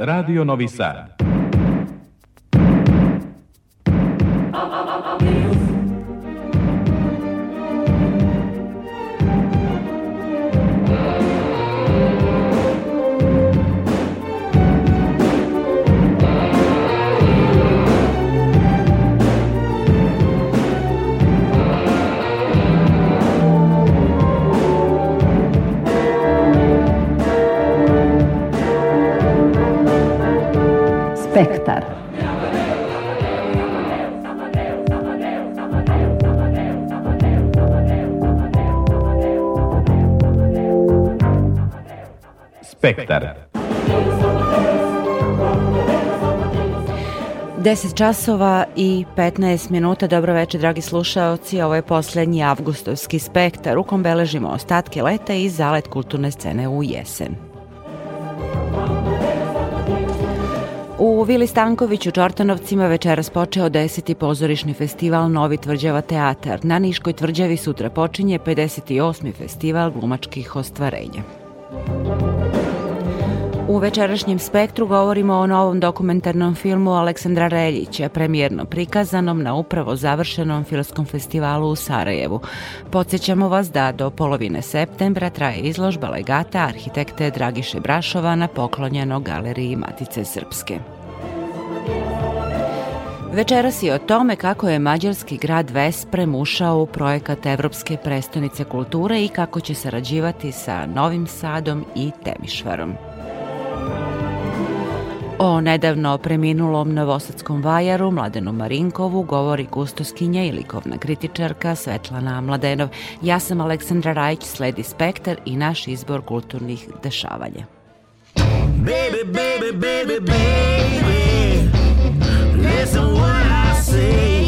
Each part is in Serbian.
Radio Novi Sad. Spektar. 10 časova i 15 minuta. Dobro večer, dragi slušaoci. Ovo je poslednji avgustovski spektar u kom beležimo ostatke leta i zalet kulturne scene u jesen. U Vili Stanković u Čortanovcima večeras počeo 10. pozorišni festival Novi tvrđava teatar. Na Niškoj tvrđavi sutra počinje 58. festival glumačkih ostvarenja. U večerašnjem spektru govorimo o novom dokumentarnom filmu Aleksandra Reljića, premijerno prikazanom na upravo završenom filmskom festivalu u Sarajevu. Podsećamo vas da do polovine septembra traje izložba legata arhitekte Dragiše Brašova na poklonjeno galeriji Matice Srpske. Večeras je o tome kako je mađarski grad Vesprem ušao u projekat Evropske prestonice kulture i kako će sarađivati sa Novim Sadom i Temišvarom. O nedavno preminulom novosadskom vajaru Mladenu Marinkovu govori kustoskinja i likovna kritičarka Svetlana Mladenov. Ja sam Aleksandra Rajić, sledi Spektar i naš izbor kulturnih dešavanja. Baby, baby, baby, baby, listen what I say.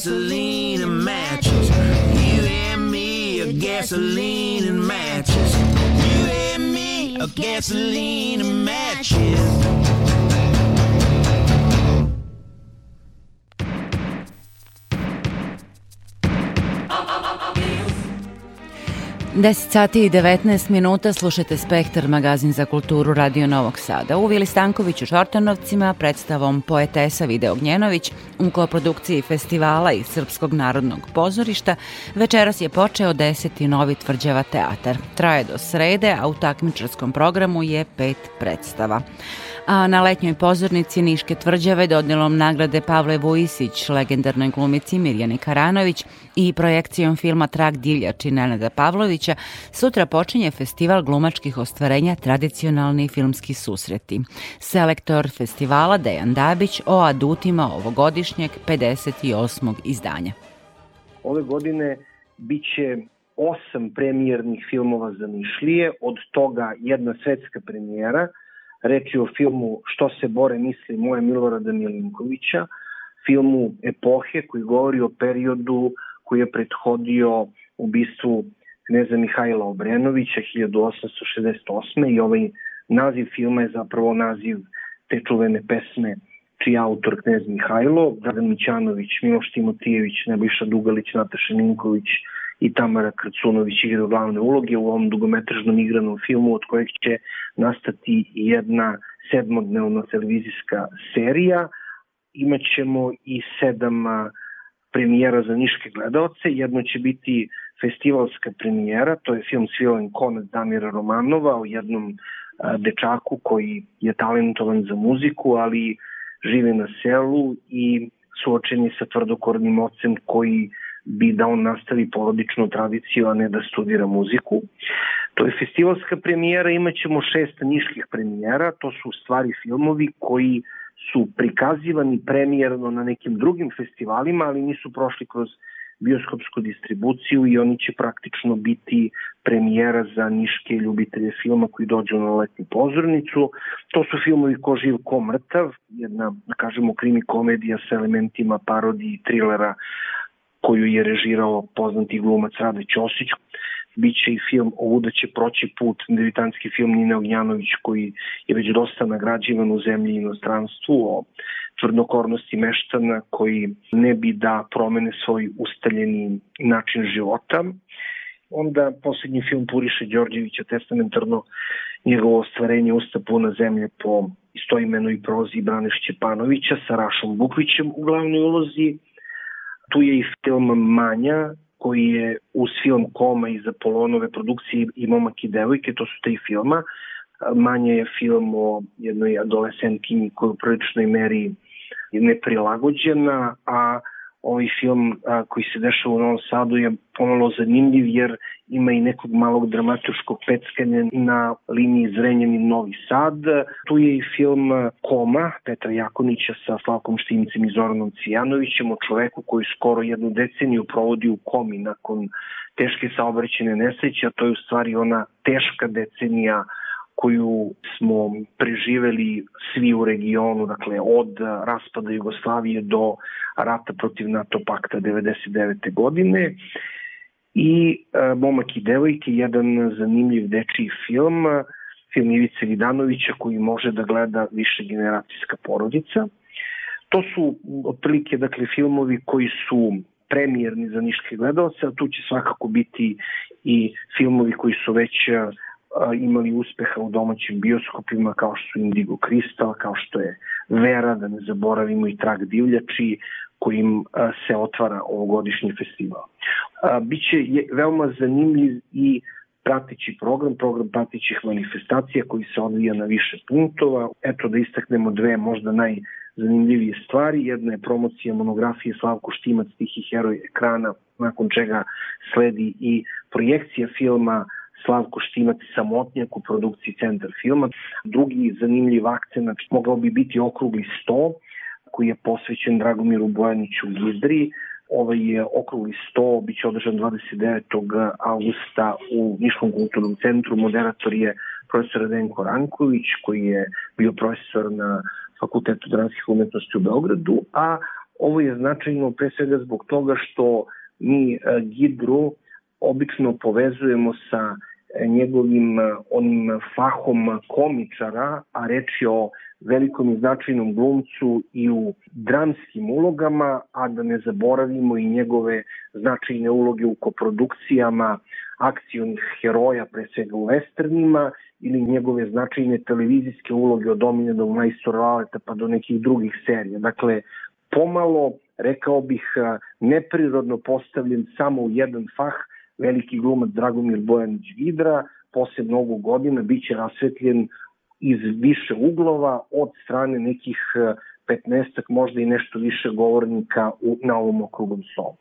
gasoline and matches. You and me a gasoline and matches. You and me a gasoline and matches. 10 sati i 19 minuta slušate Spektar, magazin za kulturu Radio Novog Sada. U Vili Stanković u Šortanovcima predstavom poetesa Video Gnjenović u koprodukciji festivala i Srpskog narodnog pozorišta večeras je počeo deseti novi tvrđava teatar. Traje do srede, a u takmičarskom programu je pet predstava a na letnjoj pozornici Niške tvrđave dodjelom nagrade Pavle Vujisić, legendarnoj glumici Mirjani Karanović i projekcijom filma Trag divljači Nenada Pavlovića, sutra počinje festival glumačkih ostvarenja Tradicionalni filmski susreti. Selektor festivala Dejan Dabić o adutima ovogodišnjeg 58. izdanja. Ove godine biće osam premijernih filmova za Nišlije, od toga jedna svetska premijera – Reč je o filmu Što se bore misli moje Milorada Milinkovića, filmu epohe koji govori o periodu koji je prethodio ubistvu kneza Mihajla Obrenovića 1868. i ovaj naziv filma je zapravo naziv te čuvene pesme čiji autor knez Mihajlo, Dragan Mićanović, Miloš Timotijević, Nebojša Dugalić, Nataša Ninković, i Tamara Krcunović igra glavne uloge u ovom dugometražnom igranom filmu od kojeg će nastati jedna sedmodnevna televizijska serija. Imaćemo i sedam premijera za niške gledalce. Jedno će biti festivalska premijera, to je film Svilen konac Damira Romanova o jednom dečaku koji je talentovan za muziku, ali žive na selu i suočeni sa tvrdokornim ocem koji bi da on nastavi porodičnu tradiciju, a ne da studira muziku. To je festivalska premijera, imaćemo šest niških premijera, to su stvari filmovi koji su prikazivani premijerno na nekim drugim festivalima, ali nisu prošli kroz bioskopsku distribuciju i oni će praktično biti premijera za niške ljubitelje filma koji dođu na letnju pozornicu. To su filmovi Ko živ, ko mrtav, jedna, da kažemo, krimi komedija sa elementima parodiji i trilera koju je režirao poznati glumac Rade Ćosić. Biće i film Ovuda će proći put, devitanski film Nina Ognjanović koji je već dosta nagrađivan u zemlji i inostranstvu o tvrdokornosti meštana koji ne bi da promene svoj ustaljeni način života. Onda poslednji film Puriše Đorđevića, testamentarno njegovo ostvarenje Usta puna zemlje po istoimenoj prozi Braneš Ćepanovića sa Rašom Bukvićem u glavnoj ulozi Tu je i film Manja, koji je uz film Koma iz Apolonove produkcije i Momak i devojke, to su tri filma. Manja je film o jednoj adolescentkinji koja u priličnoj meri neprilagođena, a ovaj film a, koji se dešava u Novom Sadu je pomalo zanimljiv jer ima i nekog malog dramatičkog peckanja na liniji Zrenjanin Novi Sad. Tu je i film Koma Petra Jakonića sa Slavkom Štimicem i Zoranom Cijanovićem o čoveku koji skoro jednu deceniju provodi u komi nakon teške saobraćene nesreće, a to je u stvari ona teška decenija koju smo preživeli svi u regionu, dakle od raspada Jugoslavije do rata protiv NATO pakta 99. godine i e, Momak i devojke, jedan zanimljiv dečiji film, film Ivice Vidanovića koji može da gleda više generacijska porodica. To su otprilike dakle filmovi koji su premijerni za niške gledalce, a tu će svakako biti i filmovi koji su već imali uspeha u domaćim bioskopima kao što su Indigo Kristal, kao što je Vera, da ne zaboravimo i Trag divljači kojim se otvara ovogodišnji festival. Biće je veoma zanimljiv i pratići program, program pratićih manifestacija koji se odvija na više punktova. Eto da istaknemo dve možda najzanimljivije stvari. Jedna je promocija monografije Slavko Štimac, tihi heroj ekrana, nakon čega sledi i projekcija filma Slavko Štimac Samotnjak u produkciji Centar filma. Drugi zanimljiv akcent mogao bi biti okrugli 100 koji je posvećen Dragomiru Bojaniću u Gizdri. Ovaj je okrugli 100, bit će održan 29. augusta u Niškom kulturnom centru. Moderator je profesor Denko Ranković koji je bio profesor na Fakultetu dranskih umetnosti u Beogradu, a ovo je značajno pre svega zbog toga što mi Gidru obično povezujemo sa e, njegovim e, onim fahom komičara, a reč je o velikom i značajnom glumcu i u dramskim ulogama, a da ne zaboravimo i njegove značajne uloge u koprodukcijama akcionih heroja, pre svega u westernima, ili njegove značajne televizijske uloge od Omine Majstora Laleta pa do nekih drugih serija. Dakle, pomalo, rekao bih, neprirodno postavljen samo u jedan fah, veliki glumac Dragomir Bojanić Vidra, posle mnogo godina biće rasvetljen iz više uglova od strane nekih 15 možda i nešto više govornika u, na ovom okruglom stolu.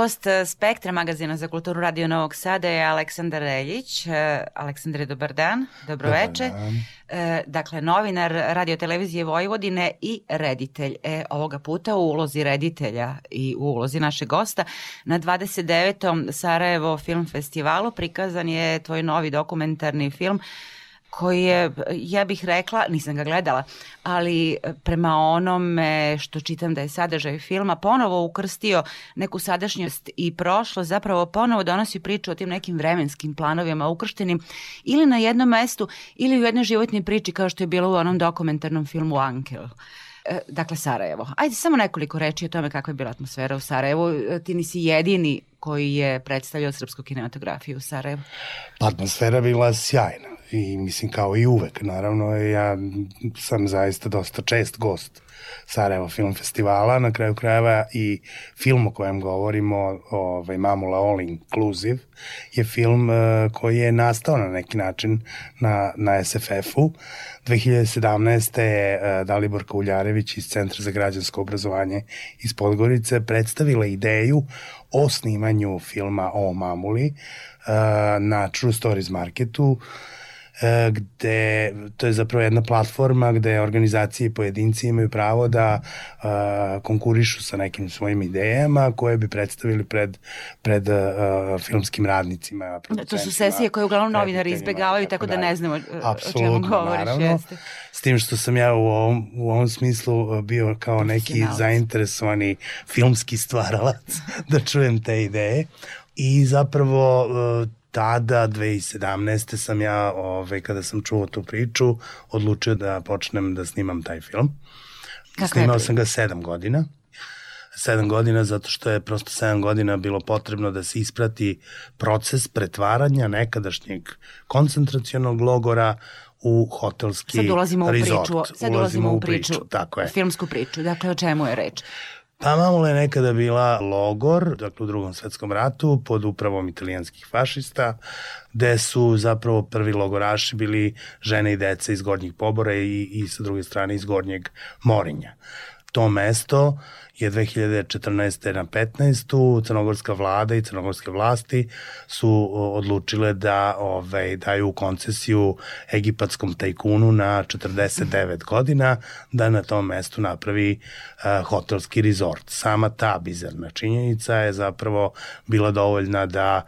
Gost eh, Spektra magazina za kulturu Radio Novog Sada je Aleksandar Reljić. Eh, Aleksandre, dobar dan, dobroveče. Dobar dan. Eh, dakle, novinar radio televizije Vojvodine i reditelj. E, ovoga puta u ulozi reditelja i u ulozi našeg gosta. Na 29. Sarajevo Film Festivalu prikazan je tvoj novi dokumentarni film koji je, ja bih rekla, nisam ga gledala, ali prema onome što čitam da je sadržaj filma, ponovo ukrstio neku sadašnjost i prošlo, zapravo ponovo donosi priču o tim nekim vremenskim planovima ukrštenim ili na jednom mestu ili u jednoj životnoj priči kao što je bilo u onom dokumentarnom filmu Ankel. E, dakle, Sarajevo. Ajde samo nekoliko reči o tome kakva je bila atmosfera u Sarajevu. E, Ti nisi jedini koji je predstavljao srpsku kinematografiju u Sarajevu. Atmosfera bila sjajna i mislim kao i uvek naravno ja sam zaista dosta čest gost Sarajevo Film Festivala, na kraju krajeva i film o kojem govorimo, ovaj, Mamula All Inclusive, je film uh, koji je nastao na neki način na, na SFF-u. 2017. je uh, Daliborka Uljarević iz Centra za građansko obrazovanje iz Podgorice predstavila ideju o snimanju filma o Mamuli uh, na True Stories Marketu, e, gde to je zapravo jedna platforma gde organizacije i pojedinci imaju pravo da uh, konkurišu sa nekim svojim idejama koje bi predstavili pred, pred uh, filmskim radnicima. To su sesije koje uglavnom novinari izbegavaju, tako da ne znamo o čemu govoriš. Naravno, Jeste. s tim što sam ja u ovom, u ovom smislu bio kao neki zainteresovani filmski stvaralac da čujem te ideje i zapravo uh, tada 2017. sam ja, ove, kada sam čuo tu priču, odlučio da počnem da snimam taj film. Je Snimao sam ga sedam godina. Sedam godina zato što je prosto sedam godina bilo potrebno da se isprati proces pretvaranja nekadašnjeg koncentracionog logora u hotelski Sad ulazimo u resort. priču, sad ulazimo u priču, tako je. filmsku priču. Dakle, o čemu je reč? Pa Mamula je nekada bila logor, dakle u drugom svetskom ratu, pod upravom italijanskih fašista, gde su zapravo prvi logoraši bili žene i deca iz Gornjih pobora i, i sa druge strane iz Gornjeg Morinja. To mesto je 2014. na 15. crnogorska vlada i crnogorske vlasti su odlučile da ovaj, daju koncesiju egipatskom tajkunu na 49 godina da na tom mestu napravi uh, hotelski rezort. Sama ta bizarna činjenica je zapravo bila dovoljna da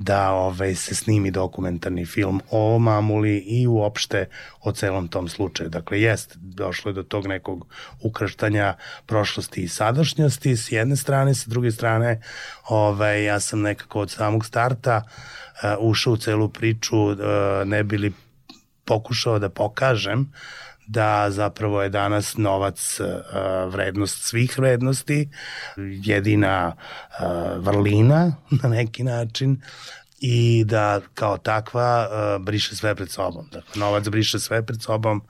da ovaj, se snimi dokumentarni film o Mamuli i uopšte o celom tom slučaju. Dakle, jest, došlo je do tog nekog ukrštanja prošlosti i sadašnjosti s jedne strane, sa druge strane, ovaj, ja sam nekako od samog starta uh, ušao u celu priču, uh, ne bili pokušao da pokažem da zapravo je danas novac uh, vrednost svih vrednosti, jedina uh, vrlina na neki način i da kao takva uh, briše sve pred sobom. Dakle, novac briše sve pred sobom,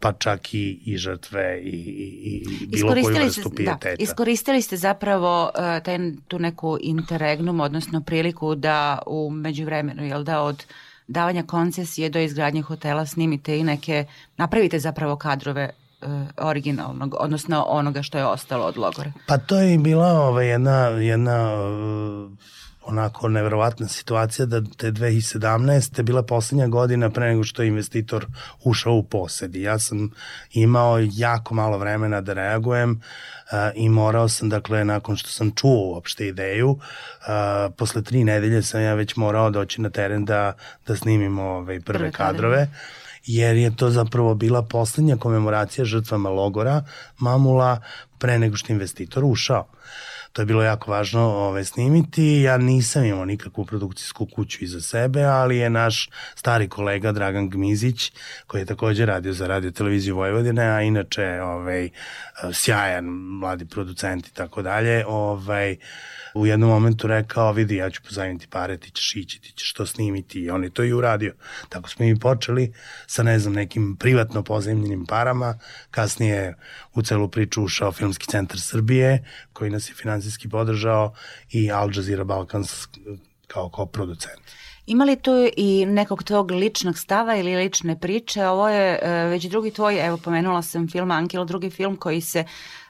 pa čak i, i žrtve i, i, i bilo koju vrstu ste, pijeteta. da, iskoristili ste zapravo uh, taj, tu neku interregnum, odnosno priliku da u međuvremenu, jel da, od davanja koncesije do izgradnje hotela snimite i neke, napravite zapravo kadrove uh, originalnog, odnosno onoga što je ostalo od logora. Pa to je bila ovaj, jedna, jedna onako neverovatna situacija da te 2017. bila poslednja godina pre nego što je investitor ušao u posed i ja sam imao jako malo vremena da reagujem uh, i morao sam, dakle, nakon što sam čuo uopšte ideju, uh, posle tri nedelje sam ja već morao doći na teren da, da snimimo ovaj, prve, Prve kadrove. kadrove jer je to zapravo bila poslednja komemoracija žrtvama logora Mamula pre nego što investitor ušao. To je bilo jako važno ove, snimiti. Ja nisam imao nikakvu produkcijsku kuću iza sebe, ali je naš stari kolega Dragan Gmizić, koji je takođe radio za radio televiziju Vojvodine, a inače ovaj, sjajan mladi producent i tako dalje, ovaj, u jednom momentu rekao, vidi, ja ću pozajmiti pare, ti ćeš ići, ti ćeš to snimiti i on je to i uradio. Tako smo i počeli sa, ne znam, nekim privatno pozajemljenim parama, kasnije u celu priču ušao Filmski centar Srbije, koji nas je finansijski podržao i Al Jazeera Balkans kao koproducent. Ima li tu i nekog tog ličnog stava ili lične priče? Ovo je e, već drugi tvoj, evo pomenula sam film Angelo, drugi film koji se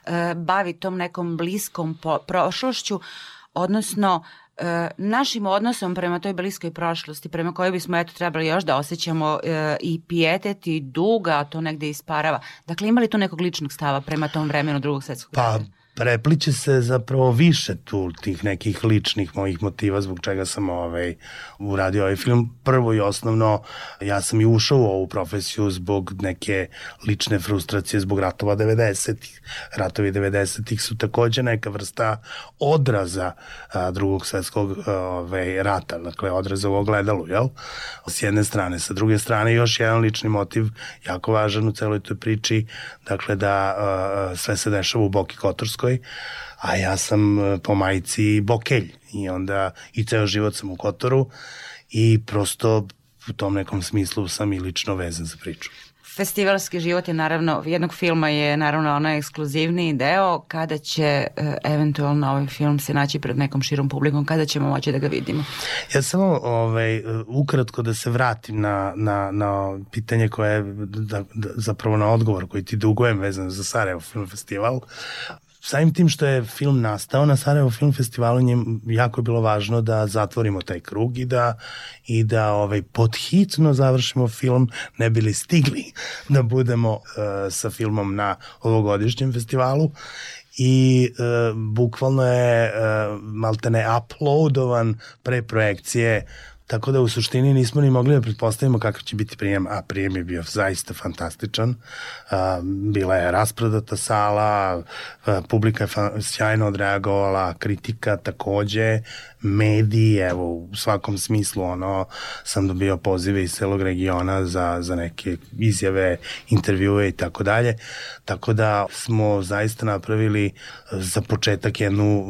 e, bavi tom nekom bliskom po, prošlošću, odnosno e, našim odnosom prema toj bliskoj prošlosti, prema kojoj bismo eto trebali još da osjećamo e, i pijetet i duga, a to negde isparava. Dakle, ima li tu nekog ličnog stava prema tom vremenu drugog svetskog Pa, rata? Prepliče se zapravo više tu tih nekih ličnih mojih motiva zbog čega sam ovaj, uradio ovaj film. Prvo i osnovno, ja sam i ušao u ovu profesiju zbog neke lične frustracije zbog ratova 90-ih. Ratovi 90-ih su takođe neka vrsta odraza a, drugog svetskog ovaj, rata, dakle odraza u ogledalu, jel? S jedne strane. Sa druge strane, još jedan lični motiv, jako važan u celoj toj priči, dakle da a, sve se dešava u Boki Kotorskoj, a ja sam a, po majici Bokelj i onda i ceo život sam u Kotoru i prosto u tom nekom smislu sam i lično vezan za priču. Festivalski život je naravno, jednog filma je naravno onaj ekskluzivniji deo, kada će e, eventualno ovaj film se naći pred nekom širom publikom, kada ćemo moći da ga vidimo? Ja samo ovaj, ukratko da se vratim na, na, na pitanje koje je da, da, zapravo na odgovor koji ti dugujem vezano za Sarajevo Film Festival samim tim što je film nastao na Sarajevo Film Festivalu, njem jako je bilo važno da zatvorimo taj krug i da, i da ovaj, podhitno završimo film, ne bili stigli da budemo uh, sa filmom na ovogodišnjem festivalu. I e, bukvalno je e, maltene uploadovan pre projekcije Tako da u suštini nismo ni mogli da pretpostavimo kakav će biti prijem, a prijem je bio zaista fantastičan. Bila je rasprodata sala, publika je sjajno odreagovala, kritika takođe, mediji, evo, u svakom smislu, ono, sam dobio pozive iz celog regiona za, za neke izjave, intervjue i tako dalje. Tako da smo zaista napravili za početak jednu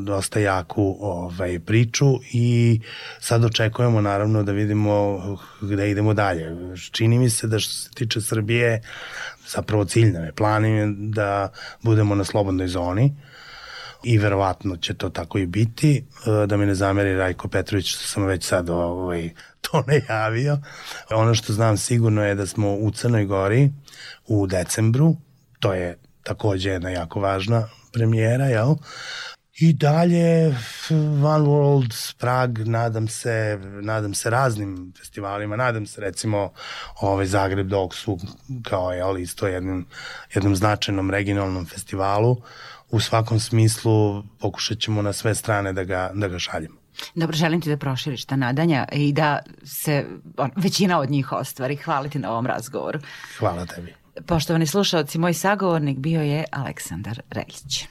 dosta jaku ovaj, priču i sad očekujemo naravno da vidimo gde idemo dalje. Čini mi se da što se tiče Srbije, zapravo cilj nam je plan je da budemo na slobodnoj zoni, i verovatno će to tako i biti, e, da mi ne zameri Rajko Petrović što sam već sad ovaj, to najavio. Ono što znam sigurno je da smo u Crnoj Gori u decembru, to je takođe jedna jako važna premijera, jel? I dalje One World, Prag, nadam se, nadam se raznim festivalima, nadam se recimo ovaj Zagreb Doksu kao je isto jednom, jednom značajnom regionalnom festivalu u svakom smislu pokušat ćemo na sve strane da ga, da ga šaljemo. Dobro, želim ti da proširiš ta nadanja i da se on, većina od njih ostvari. Hvala ti na ovom razgovoru. Hvala tebi. Poštovani slušalci, moj sagovornik bio je Aleksandar Reljić.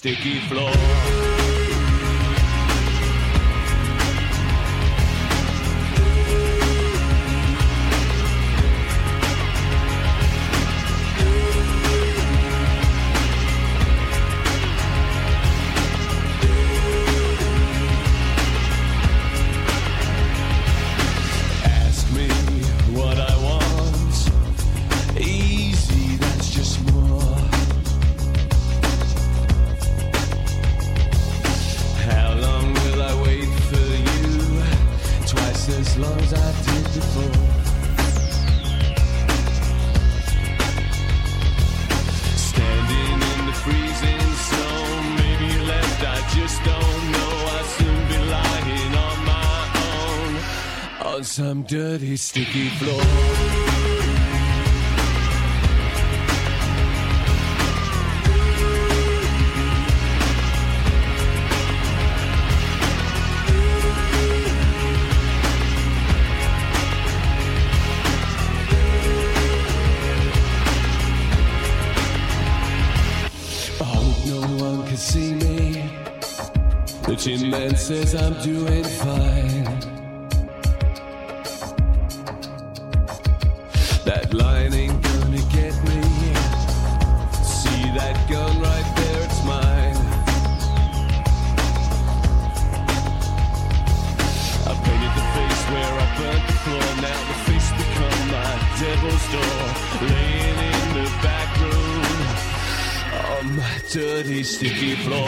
Sticky dirty, sticky floor. I hope no one can see me. The Tin Man says I'm doing fine. στη Κύπρο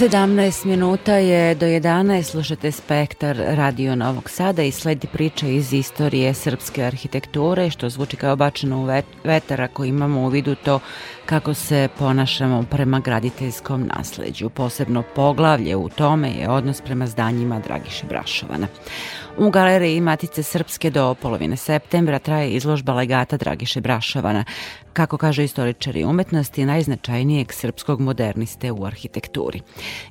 17 minuta je do 11, slušate Spektar Radio Novog Sada i sledi priča iz istorije srpske arhitekture, što zvuči kao bačeno u vetar ako imamo u vidu to kako se ponašamo prema graditeljskom nasleđu. Posebno poglavlje u tome je odnos prema zdanjima Dragiše Brašovana. U galeriji Matice Srpske do polovine septembra traje izložba legata Dragiše Brašovana, kako kaže istoričari umetnosti, najznačajnijeg srpskog moderniste u arhitekturi.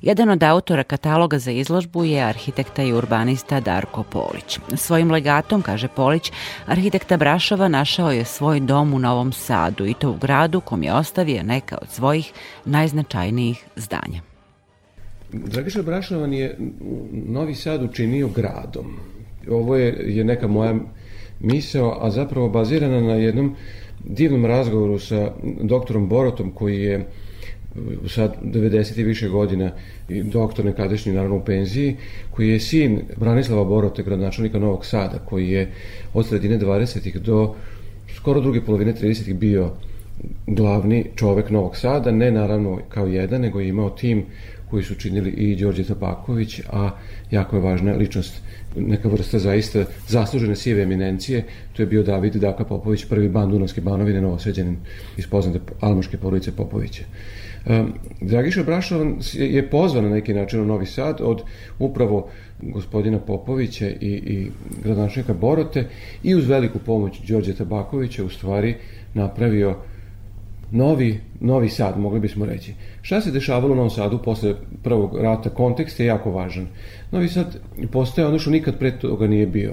Jedan od autora kataloga za izložbu je arhitekta i urbanista Darko Polić. Svojim legatom, kaže Polić, arhitekta Brašova našao je svoj dom u Novom Sadu i to u gradu kom je ostavio neka od svojih najznačajnijih zdanja. Dragiša Brašovan je Novi Sad učinio gradom. Ovo je, je neka moja misao, a zapravo bazirana na jednom divnom razgovoru sa doktorom Borotom koji je sad 90 i više godina doktor nekadašnji naravno u penziji, koji je sin Branislava Borote, gradonačelnika Novog Sada, koji je od sredine 20. do skoro druge polovine 30. bio glavni čovek Novog Sada, ne naravno kao jedan, nego je imao tim koji su činili i Đorđe Tabaković, a jako je važna ličnost, neka vrsta zaista zaslužene sive eminencije, to je bio David Daka Popović, prvi ban Dunavske banovine, novosveđanin iz poznate almoške porodice Popovića. Um, Dragiša Brašovan je pozvan na neki način u Novi Sad od upravo gospodina Popovića i, i gradonačnika Borote i uz veliku pomoć Đorđe Tabakovića u stvari napravio novi, novi sad, mogli bismo reći. Šta se dešavalo u Novom Sadu posle prvog rata? Kontekst je jako važan. Novi Sad postaje ono što nikad pre toga nije bio.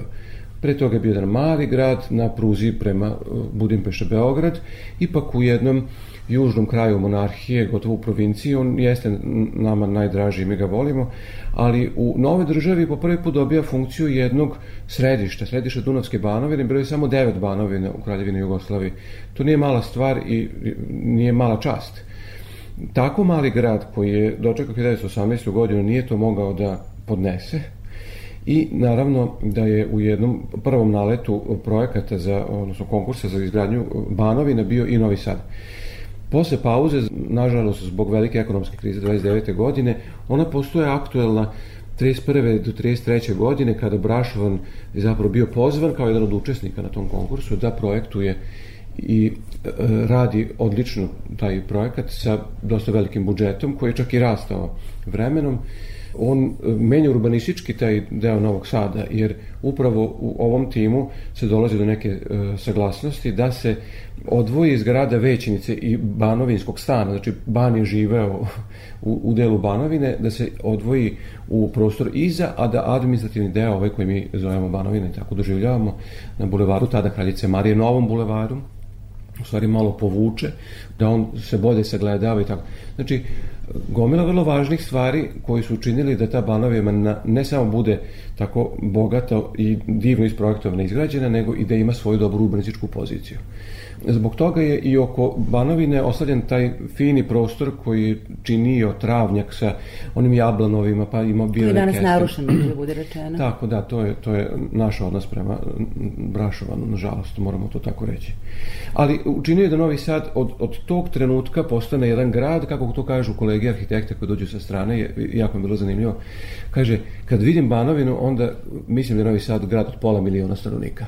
Pre toga je bio jedan mali grad na pruzi prema uh, Budimpeša Beograd, ipak u jednom južnom kraju monarhije, gotovo u provinciji, on jeste nama najdraži, mi ga volimo, ali u nove državi po prvi put dobija funkciju jednog središta, središta Dunavske banovine, bilo je samo devet banovine u Kraljevini Jugoslaviji. To nije mala stvar i nije mala čast. Tako mali grad koji je dočekao 1918. godinu nije to mogao da podnese, i naravno da je u jednom prvom naletu projekata za, odnosno konkursa za izgradnju Banovina bio i Novi Sad. Posle pauze, nažalost, zbog velike ekonomske krize 29. godine, ona postoje aktuelna 31. do 33. godine kada Brašovan je zapravo bio pozvan kao jedan od učesnika na tom konkursu da projektuje i e, radi odlično taj projekat sa dosta velikim budžetom koji je čak i rastao vremenom on e, menja urbanistički taj deo Novog Sada, jer upravo u ovom timu se dolazi do neke e, saglasnosti da se odvoji iz grada Većinice i Banovinskog stana, znači Ban je živeo u, u delu Banovine, da se odvoji u prostor iza, a da administrativni deo, ovaj koji mi zovemo Banovine, tako doživljavamo, na bulevaru tada Kraljice Marije, novom bulevaru, u stvari malo povuče, da on se bolje sagledava i tako. Znači, gomila vrlo važnih stvari koji su učinili da ta Banovina ne samo bude tako bogata i divno isprojektovana izgrađena, nego i da ima svoju dobru urbanističku poziciju. Zbog toga je i oko Banovine ostavljen taj fini prostor koji činio travnjak sa onim jablanovima, pa ima bio... To je danas narušen, da bude rečeno. Tako, da, to je, to je naš odnos prema Brašovanu, nažalost, moramo to tako reći. Ali učinio je da Novi Sad od, od tog trenutka postane jedan grad, kako to kažu kolege arhitekte koji dođu sa strane, je, jako mi bilo zanimljivo. Kaže, kad vidim Banovinu, onda mislim da je Novi Sad grad od pola miliona stanovnika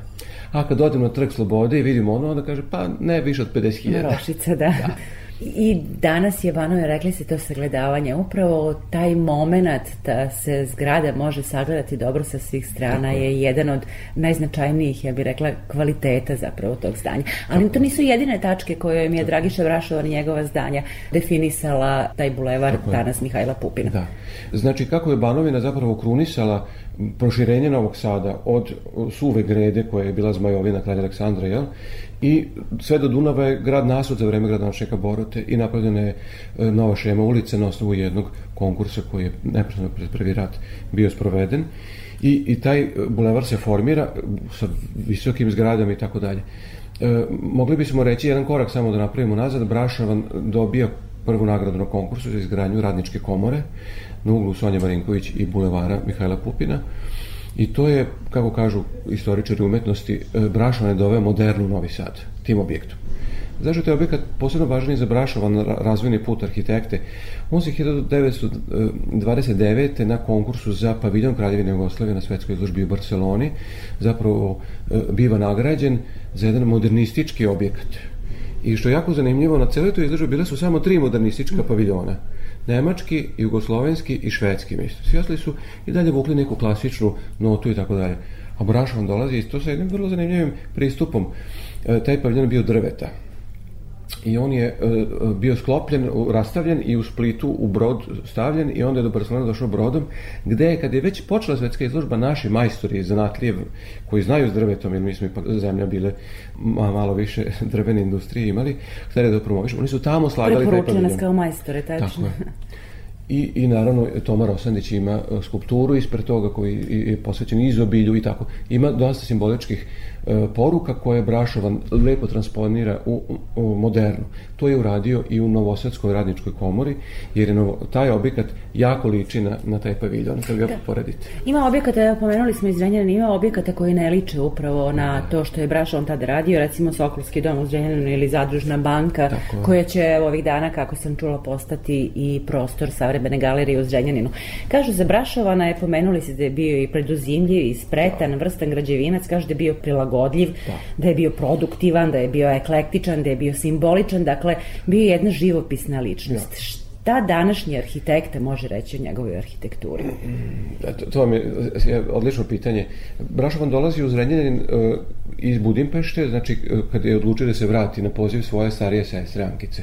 a kad odem na trg slobode i vidimo ono, onda kaže, pa ne više od 50.000. Rošica, da. da. I danas je Vanove rekli se to sagledavanje, upravo taj moment da se zgrada može sagledati dobro sa svih strana je jedan od najznačajnijih, ja bih rekla, kvaliteta zapravo tog zdanja. Ali to nisu jedine tačke koje mi je Dragiša Vrašovan i njegova zdanja definisala taj bulevar danas Mihajla Pupina. Da. Znači, kako je Banovina zapravo krunisala proširenje Novog Sada od suve grede koja je bila zmajovina kralja Aleksandra, jel? I sve do Dunava je grad nasud za vreme gradonačnika Borote i napravljena je e, nova šema ulice na osnovu jednog konkursa koji je neprestano pred prvi rat bio sproveden. I, I taj bulevar se formira sa visokim zgradama i tako dalje. E, mogli bismo reći jedan korak samo da napravimo nazad, Brašavan dobija prvu nagradu na konkursu za izgradnju radničke komore na uglu Sonja Marinković i bulevara Mihajla Pupina. I to je, kako kažu istoričari umetnosti, e, Brašan je doveo modernu Novi Sad, tim objektom. Zašto je taj objekat posebno važniji za Brašovan ra- razvojni put arhitekte? On se 1929. na konkursu za paviljon Kraljevine Jugoslavije na svetskoj izložbi u Barceloni zapravo e, biva nagrađen za jedan modernistički objekat. I što je jako zanimljivo, na celoj toj izložbi bile su samo tri modernistička paviljona. Nemački, jugoslovenski i švedski, mislim. Svi ostali su i dalje vukli neku klasičnu notu i tako dalje. A Brašovan dolazi isto sa jednim vrlo zanimljivim pristupom. E, taj paviljon bio drveta i on je e, e, bio sklopljen, rastavljen i u Splitu u brod stavljen i onda je do Barcelona došao brodom, gde je, kad je već počela svetska izložba, naši majstori zanatlije koji znaju s drvetom, jer mi smo ipak zemlja bile ma- malo više drvene industrije imali, hteli da promovišu, oni su tamo slagali taj Preporučuje nas paviljon. kao majstore, tačno. Tako je. I, I naravno Toma Rosandić ima e, skulpturu ispred toga koji je posvećen izobilju i tako. Ima dosta simboličkih poruka koje Brašovan lepo transponira u, u, modernu. To je uradio i u Novosadskoj radničkoj komori, jer je novo, taj objekat jako liči na, na taj paviljon, kad ga poredite. Ima objekata, evo pomenuli smo iz Zrenjanina, ima objekata koji ne liče upravo na to što je Brašon tada radio, recimo Sokolski dom u Zrenjaninu ili Zadružna banka, Tako koja će ovih dana, kako sam čula, postati i prostor savremene galerije u Zrenjaninu. Kažu za Brašovana je, pomenuli se da je bio i preduzimljiv i spretan, vrstan građevinac, kažu da je bio prilagodljiv, da je bio produktivan, da je bio eklektičan, da je bio simboličan, dakle, bio je jedna živopisna ličnost. Šta današnji arhitekta može reći o njegovoj arhitekturi? Eto, to vam je je odlično pitanje. Brašovan dolazi u Zrenjanin e, iz Budimpešte, znači e, kad je odlučio da se vrati na poziv svoje starije sestre Ankice,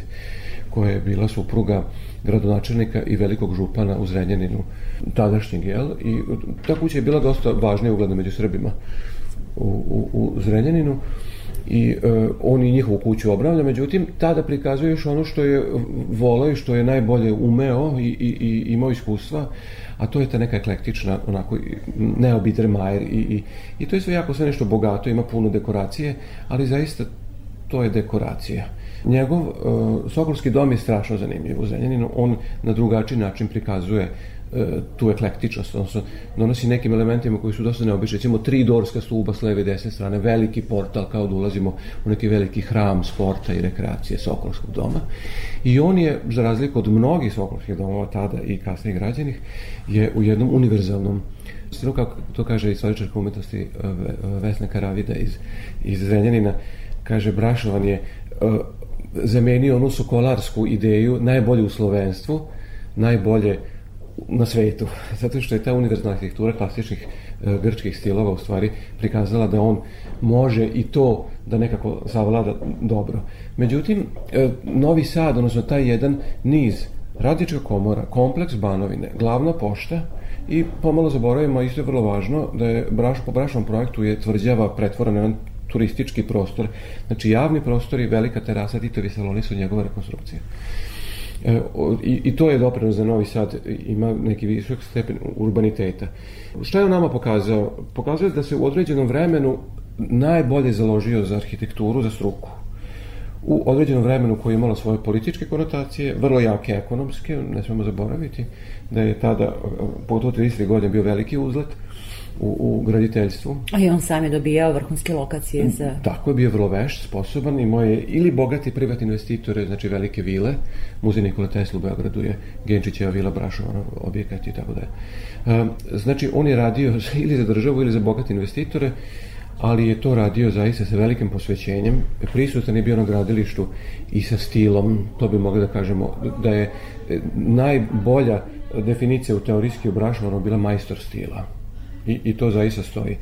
koja je bila supruga gradonačelnika i velikog župana u Zrenjaninu, tadašnjeg, jel? I ta kuća je bila dosta važna i ugledna među Srbima u, u, u Zrenjaninu i e, on i njihovu kuću obravlja, međutim, tada prikazuje još ono što je voleo i što je najbolje umeo i, i, i imao iskustva, a to je ta neka eklektična, onako, neobidermajer i, i, i to je sve jako sve nešto bogato, ima puno dekoracije, ali zaista to je dekoracija. Njegov uh, Sokolski dom je strašno zanimljiv u Zrenjaninu, on na drugačiji način prikazuje e, tu eklektičnost, odnosno donosi nekim elementima koji su dosta neobični, recimo tri dorska stuba s leve i desne strane, veliki portal kao da ulazimo u neki veliki hram sporta i rekreacije Sokolskog doma. I on je, za razliku od mnogih Sokolskih domova tada i kasnije građanih, je u jednom univerzalnom stilu, kako to kaže istoričarka umetnosti e, Ve- Vesna Karavida iz, iz Zrenjanina, kaže Brašovan je e, zamenio onu sokolarsku ideju najbolje u slovenstvu, najbolje na svetu, zato što je ta univerzalna arhitektura klasičnih e, grčkih stilova u stvari prikazala da on može i to da nekako savlada dobro. Međutim, e, Novi Sad, odnosno taj jedan niz Radička komora, kompleks Banovine, glavna pošta i pomalo zaboravimo, isto je vrlo važno, da je braš, po brašnom projektu je tvrđava pretvorena na turistički prostor, znači javni prostor i velika terasa, Titovi saloni su njegova rekonstrukcija. E, i, I to je doprinos za Novi Sad, ima neki visok stepen urbaniteta. Šta je on nama pokazao? Pokazao je da se u određenom vremenu najbolje založio za arhitekturu, za struku. U određenom vremenu koje je imalo svoje političke konotacije, vrlo jake ekonomske, ne smemo zaboraviti, da je tada, pogotovo 30. godine, bio veliki uzlet u, u graditeljstvu. A i on sam je dobijao vrhunske lokacije za... Tako je bio vrlo vešt, sposoban, imao je ili bogati privatni investitore, znači velike vile, muzej Nikola Tesla u Beogradu je Genčićeva vila, Brašova objekat i tako dalje. Um, Znači, on je radio ili za državu ili za bogate investitore, ali je to radio zaista sa velikim posvećenjem. Prisutan je bio na gradilištu i sa stilom, to bi mogli da kažemo, da je e, najbolja definicija u teorijski obrašavano bila majstor stila. I, I to zaista stoji.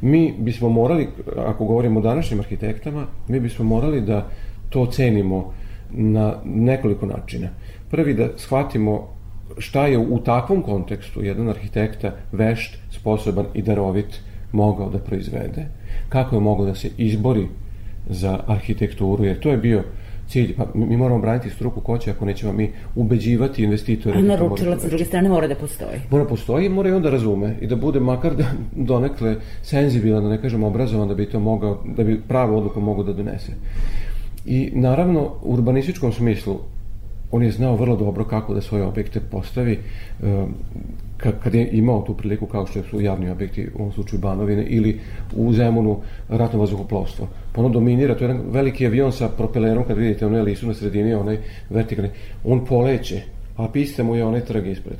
Mi bismo morali, ako govorimo o današnjim arhitektama, mi bismo morali da to cenimo na nekoliko načina. Prvi da shvatimo šta je u takvom kontekstu jedan arhitekta vešt, sposoban i darovit mogao da proizvede, kako je mogao da se izbori za arhitekturu, jer to je bio cilj, pa mi moramo braniti struku ko će ako nećemo mi ubeđivati investitore. A da naručilac sa druge strane mora da postoji. mora postoji i mora i on da razume i da bude makar da donekle senzibilan, da ne kažem obrazovan da bi to mogao, da bi pravu odluku mogao da donese. I naravno u urbanističkom smislu on je znao vrlo dobro kako da svoje objekte postavi e, kad je imao tu priliku kao što su javni objekti, u ovom slučaju Banovine, ili u Zemunu ratno vazduhoplovstvo. Pa ono dominira, to je jedan veliki avion sa propelerom, kad vidite onaj lisu na sredini, onaj vertikalni, on poleće, a pista mu je onaj trg ispred.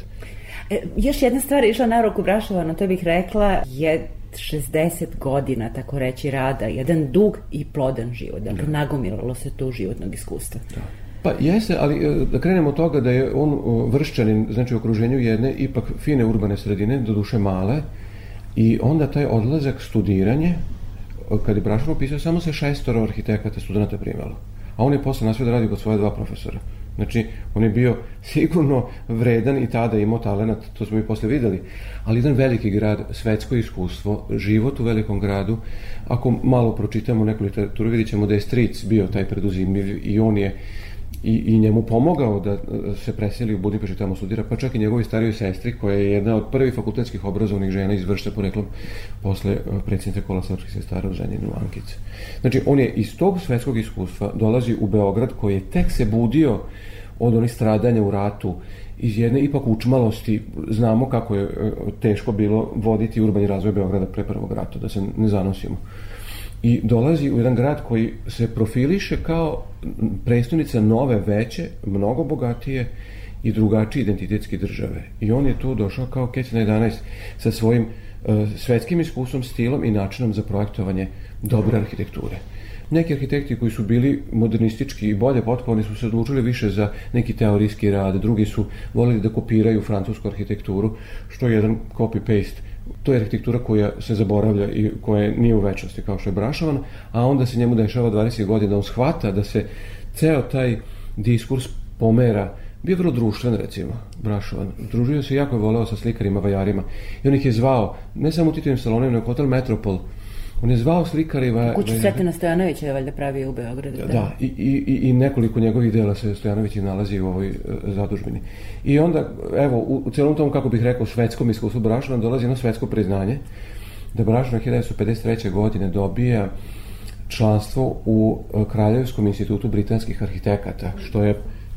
E, još jedna stvar išla na ruku Brašovano, to bih rekla, je 60 godina, tako reći, rada, jedan dug i plodan život. Dakle, da. nagomilalo se tu životnog iskustva. Da. Pa jeste, ali e, da krenemo od toga da je on vršćanin, znači u okruženju jedne ipak fine urbane sredine, do duše male, i onda taj odlazak studiranje, kad je Brašov pisao, samo se šestoro arhitekata studenta primalo. A on je posle nasvio da radi kod svoje dva profesora. Znači, on je bio sigurno vredan i tada imao talenat, to smo i posle videli. Ali jedan veliki grad, svetsko iskustvo, život u velikom gradu, ako malo pročitamo neku literaturu, vidit ćemo da je stric bio taj preduzimljiv i on je i, i njemu pomogao da se preseli u Budimpešti tamo studira, pa čak i njegovi starijoj sestri koja je jedna od prvih fakultetskih obrazovnih žena iz Vršća poreklom posle e, predsjednice kola srpskih sestara u Ženjinu Ankice. Znači, on je iz tog svetskog iskustva dolazi u Beograd koji je tek se budio od onih stradanja u ratu iz jedne ipak učmalosti znamo kako je e, teško bilo voditi urbani razvoj Beograda pre prvog rata, da se ne zanosimo i dolazi u jedan grad koji se profiliše kao predstavnica nove, veće, mnogo bogatije i drugačije identitetske države. I on je tu došao kao Kec na 11 sa svojim uh, svetskim iskustvom, stilom i načinom za projektovanje dobre arhitekture. Neki arhitekti koji su bili modernistički i bolje potkovani su se odlučili više za neki teorijski rad, drugi su volili da kopiraju francusku arhitekturu, što je jedan copy-paste to je arhitektura koja se zaboravlja i koja nije u večnosti kao što je Brašovan, a onda se njemu dešava 20 godina, on shvata da se ceo taj diskurs pomera bio vrlo društven recimo, Brašovan. Družio se jako je voleo sa slikarima, vajarima i on ih je zvao, ne samo u Titovim salonima, nego hotel Metropol, On je zvao slikare i... Va, Kuću Sretena Stojanovića je valjda pravio u Beogradu. Da, da i, i, i nekoliko njegovih dela se Stojanović nalazi u ovoj uh, zadužbini. I onda, evo, u, u celom tom, kako bih rekao, svetskom iskustvu Brašna dolazi jedno svetsko priznanje da Brašna 1953. godine dobija članstvo u uh, Kraljevskom institutu britanskih arhitekata, što je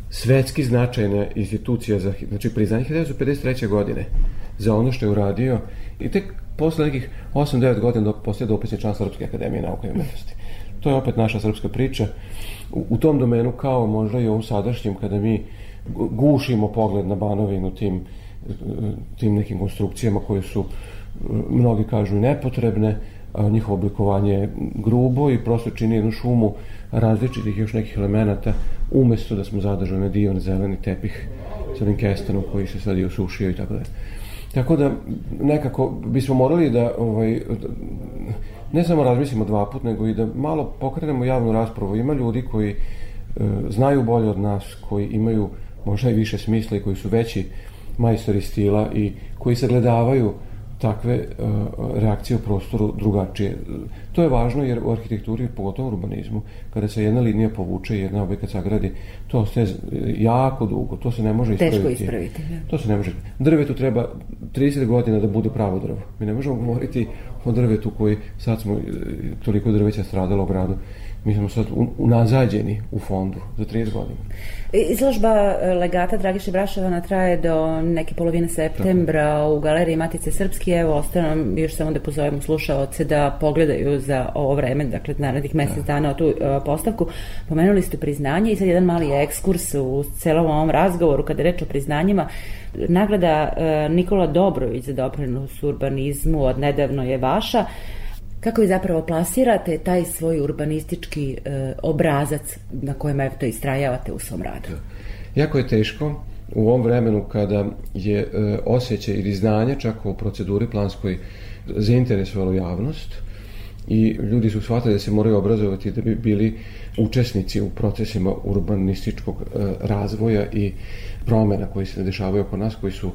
svetski značajna institucija za, znači priznanje 1953. godine za ono što je uradio i tek posle nekih 8-9 godina dok poslije dopisni član Srpske akademije nauke i umetnosti. To je opet naša srpska priča. U, u tom domenu kao možda i ovom sadašnjem kada mi gušimo pogled na Banovinu tim, tim nekim konstrukcijama koje su mnogi kažu nepotrebne, a njihovo oblikovanje je grubo i prosto čini jednu šumu različitih još nekih elemenata umesto da smo zadržali na divan zeleni tepih sa ovim kestanom koji se sad i osušio i tako dalje. Tako da nekako bismo morali da ovaj, ne samo razmislimo dva put, nego i da malo pokrenemo javnu raspravu. Ima ljudi koji e, znaju bolje od nas, koji imaju možda i više smisla i koji su veći majstori stila i koji sagledavaju takve uh, reakcije u prostoru drugačije. To je važno jer u arhitekturi, pogotovo u urbanizmu, kada se jedna linija povuče i jedna objekat sagradi, to ostaje jako dugo, to se ne može ispraviti. Teško ispraviti. Da. To se ne može. Drvetu treba 30 godina da bude pravo drvo. Mi ne možemo govoriti o drvetu koji sad smo toliko drveća stradalo u gradu mi smo sad unazađeni u fondu za 30 godina. Izložba e, legata Dragiše Brašovana traje do neke polovine septembra Tako. u galeriji Matice Srpski. Evo, ostane nam još samo da pozovemo slušaoce da pogledaju za ovo vreme, dakle, narednih mesec da. dana o tu uh, postavku. Pomenuli ste priznanje i sad jedan mali ekskurs u celom ovom razgovoru kada je reč o priznanjima. Nagrada uh, Nikola Dobrović za doprinos urbanizmu od nedavno je vaša. Kako vi zapravo plasirate taj svoj urbanistički e, obrazac na kojem eto istrajavate u svom radu? Jako je teško u ovom vremenu kada je e, osjećaj ili znanje čak u proceduri planskoj zainteresovalo javnost i ljudi su shvatili da se moraju obrazovati da bi bili učesnici u procesima urbanističkog e, razvoja i promena koji se dešavaju oko nas, koji su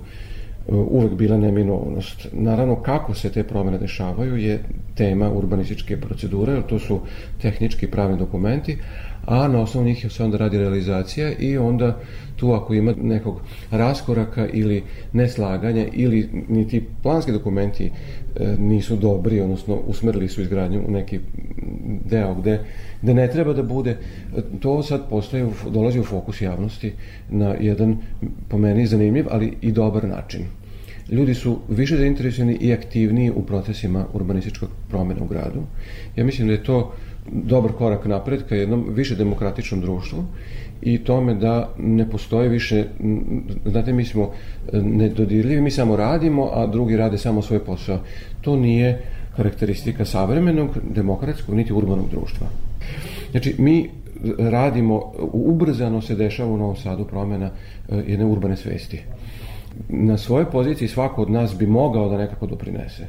uvek bila neminovnost. Naravno, kako se te promene dešavaju je tema urbanističke procedure, jer to su tehnički pravni dokumenti, a na osnovu njih se onda radi realizacija i onda tu ako ima nekog raskoraka ili neslaganja ili ni ti planski dokumenti e, nisu dobri, odnosno usmerili su izgradnju u neki deo gde, gde ne treba da bude, to sad postoje, u- dolazi u fokus javnosti na jedan, po meni, zanimljiv, ali i dobar način ljudi su više zainteresovani i aktivniji u procesima urbanističkog promena u gradu. Ja mislim da je to dobar korak napred ka jednom više demokratičnom društvu i tome da ne postoji više, znate, mi smo e, nedodirljivi, mi samo radimo, a drugi rade samo svoj posao. To nije karakteristika savremenog, demokratskog, niti urbanog društva. Znači, mi radimo, ubrzano se dešava u Novom Sadu promena e, jedne urbane svesti na svojoj poziciji svako od nas bi mogao da nekako doprinese.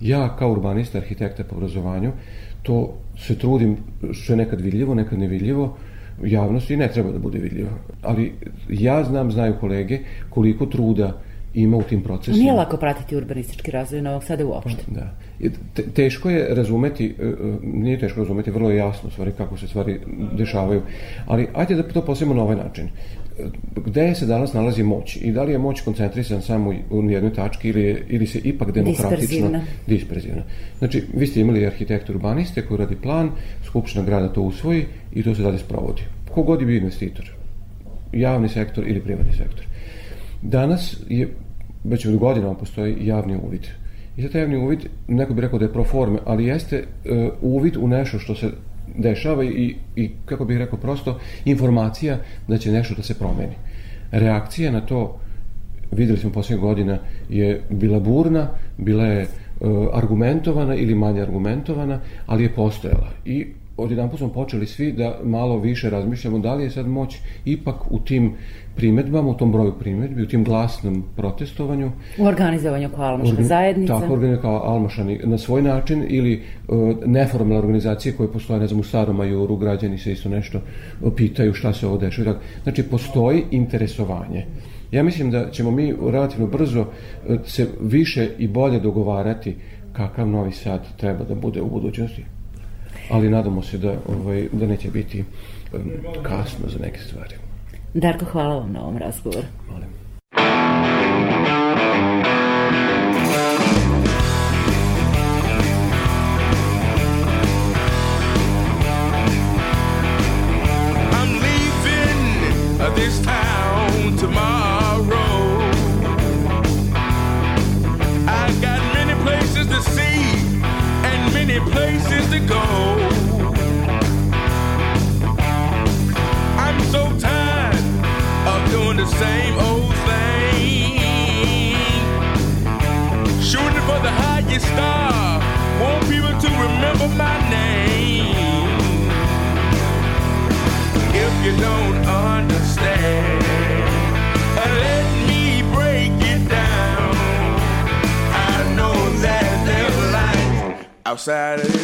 Ja kao urbanista, arhitekta po obrazovanju, to se trudim, što je nekad vidljivo, nekad nevidljivo, javnosti ne treba da bude vidljivo. Ali ja znam, znaju kolege, koliko truda ima u tim procesima. Nije lako pratiti urbanistički razvoj Novog Sada uopšte. Da. I te- Teško je razumeti, e, e, nije teško razumeti, vrlo je jasno stvari kako se stvari dešavaju, ali ajde da to postavimo na ovaj način. Gde se danas nalazi moć i da li je moć koncentrisana samo u jednoj tački ili, je, ili se ipak demokratično Disperzivna. Znači, vi ste imali arhitekte urbaniste koji radi plan, Skupština grada to usvoji i to se dalje sprovodi. Kogod je bio investitor, javni sektor ili privatni sektor. Danas je, već od godinama postoji javni uvid. I sad taj javni uvid, neko bi rekao da je pro forme, ali jeste e, uvid u nešto što se dešava i, i, kako bih rekao prosto, informacija da će nešto da se promeni. Reakcija na to, videli smo poslednjih godina, je bila burna, bila je e, argumentovana ili manje argumentovana, ali je postojala. I odjedan smo počeli svi da malo više razmišljamo da li je sad moć ipak u tim primetbama, u tom broju primetbi, u tim glasnom protestovanju, U organizovanju kao Almaška Organ- zajednica. Tako, organi kao Almašani na svoj način ili uh, neformalne organizacije koje postoje, ne znam, u Starom Majuru, građani se isto nešto pitaju šta se ovo dešava. tako. Znači, postoji interesovanje. Ja mislim da ćemo mi relativno brzo uh, se više i bolje dogovarati kakav Novi Sad treba da bude u budućnosti. Ali nadamo se da, ovaj, da neće biti um, kasno za neke stvari. Darko, hvala vam na ovom razgovoru. Molim. Outside of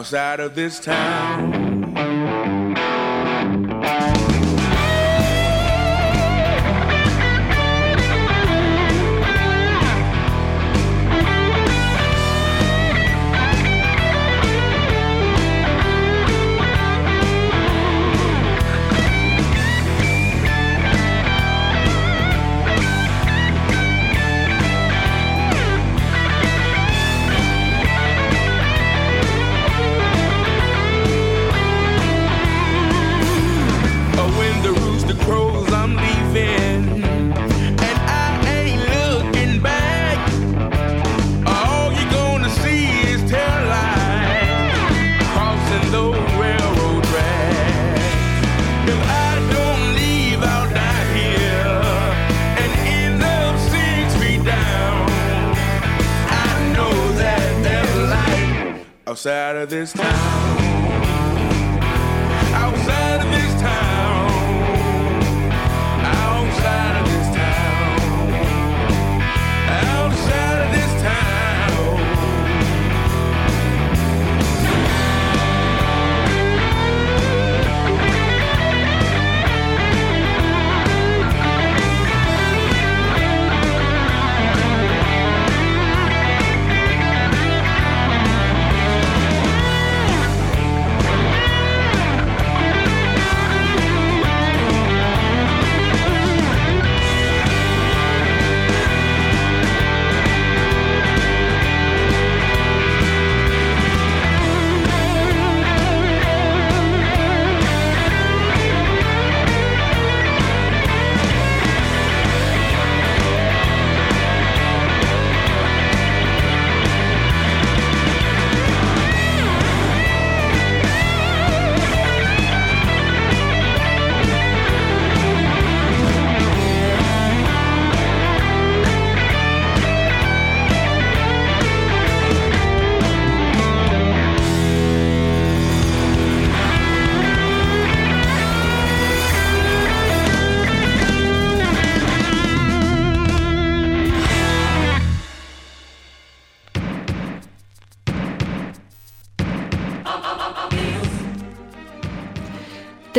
outside of this town. This town.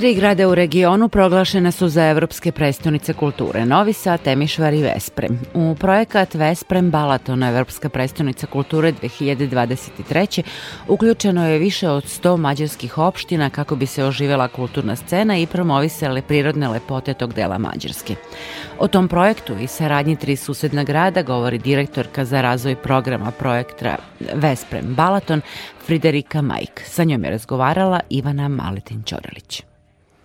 Tri grada u regionu proglašene su za evropske prestonice kulture Novi Sad, Temišvar i Vesprem. U projekat Vesprem Balaton, Evropska prestonica kulture 2023. uključeno je više od 100 mađarskih opština kako bi se oživela kulturna scena i promovisale prirodne lepote tog dela Mađarske. O tom projektu i saradnji tri susedna grada govori direktorka za razvoj programa projekta Vesprem Balaton Friderika Majk. Sa njom je razgovarala Ivana Maletin-Ćoralić.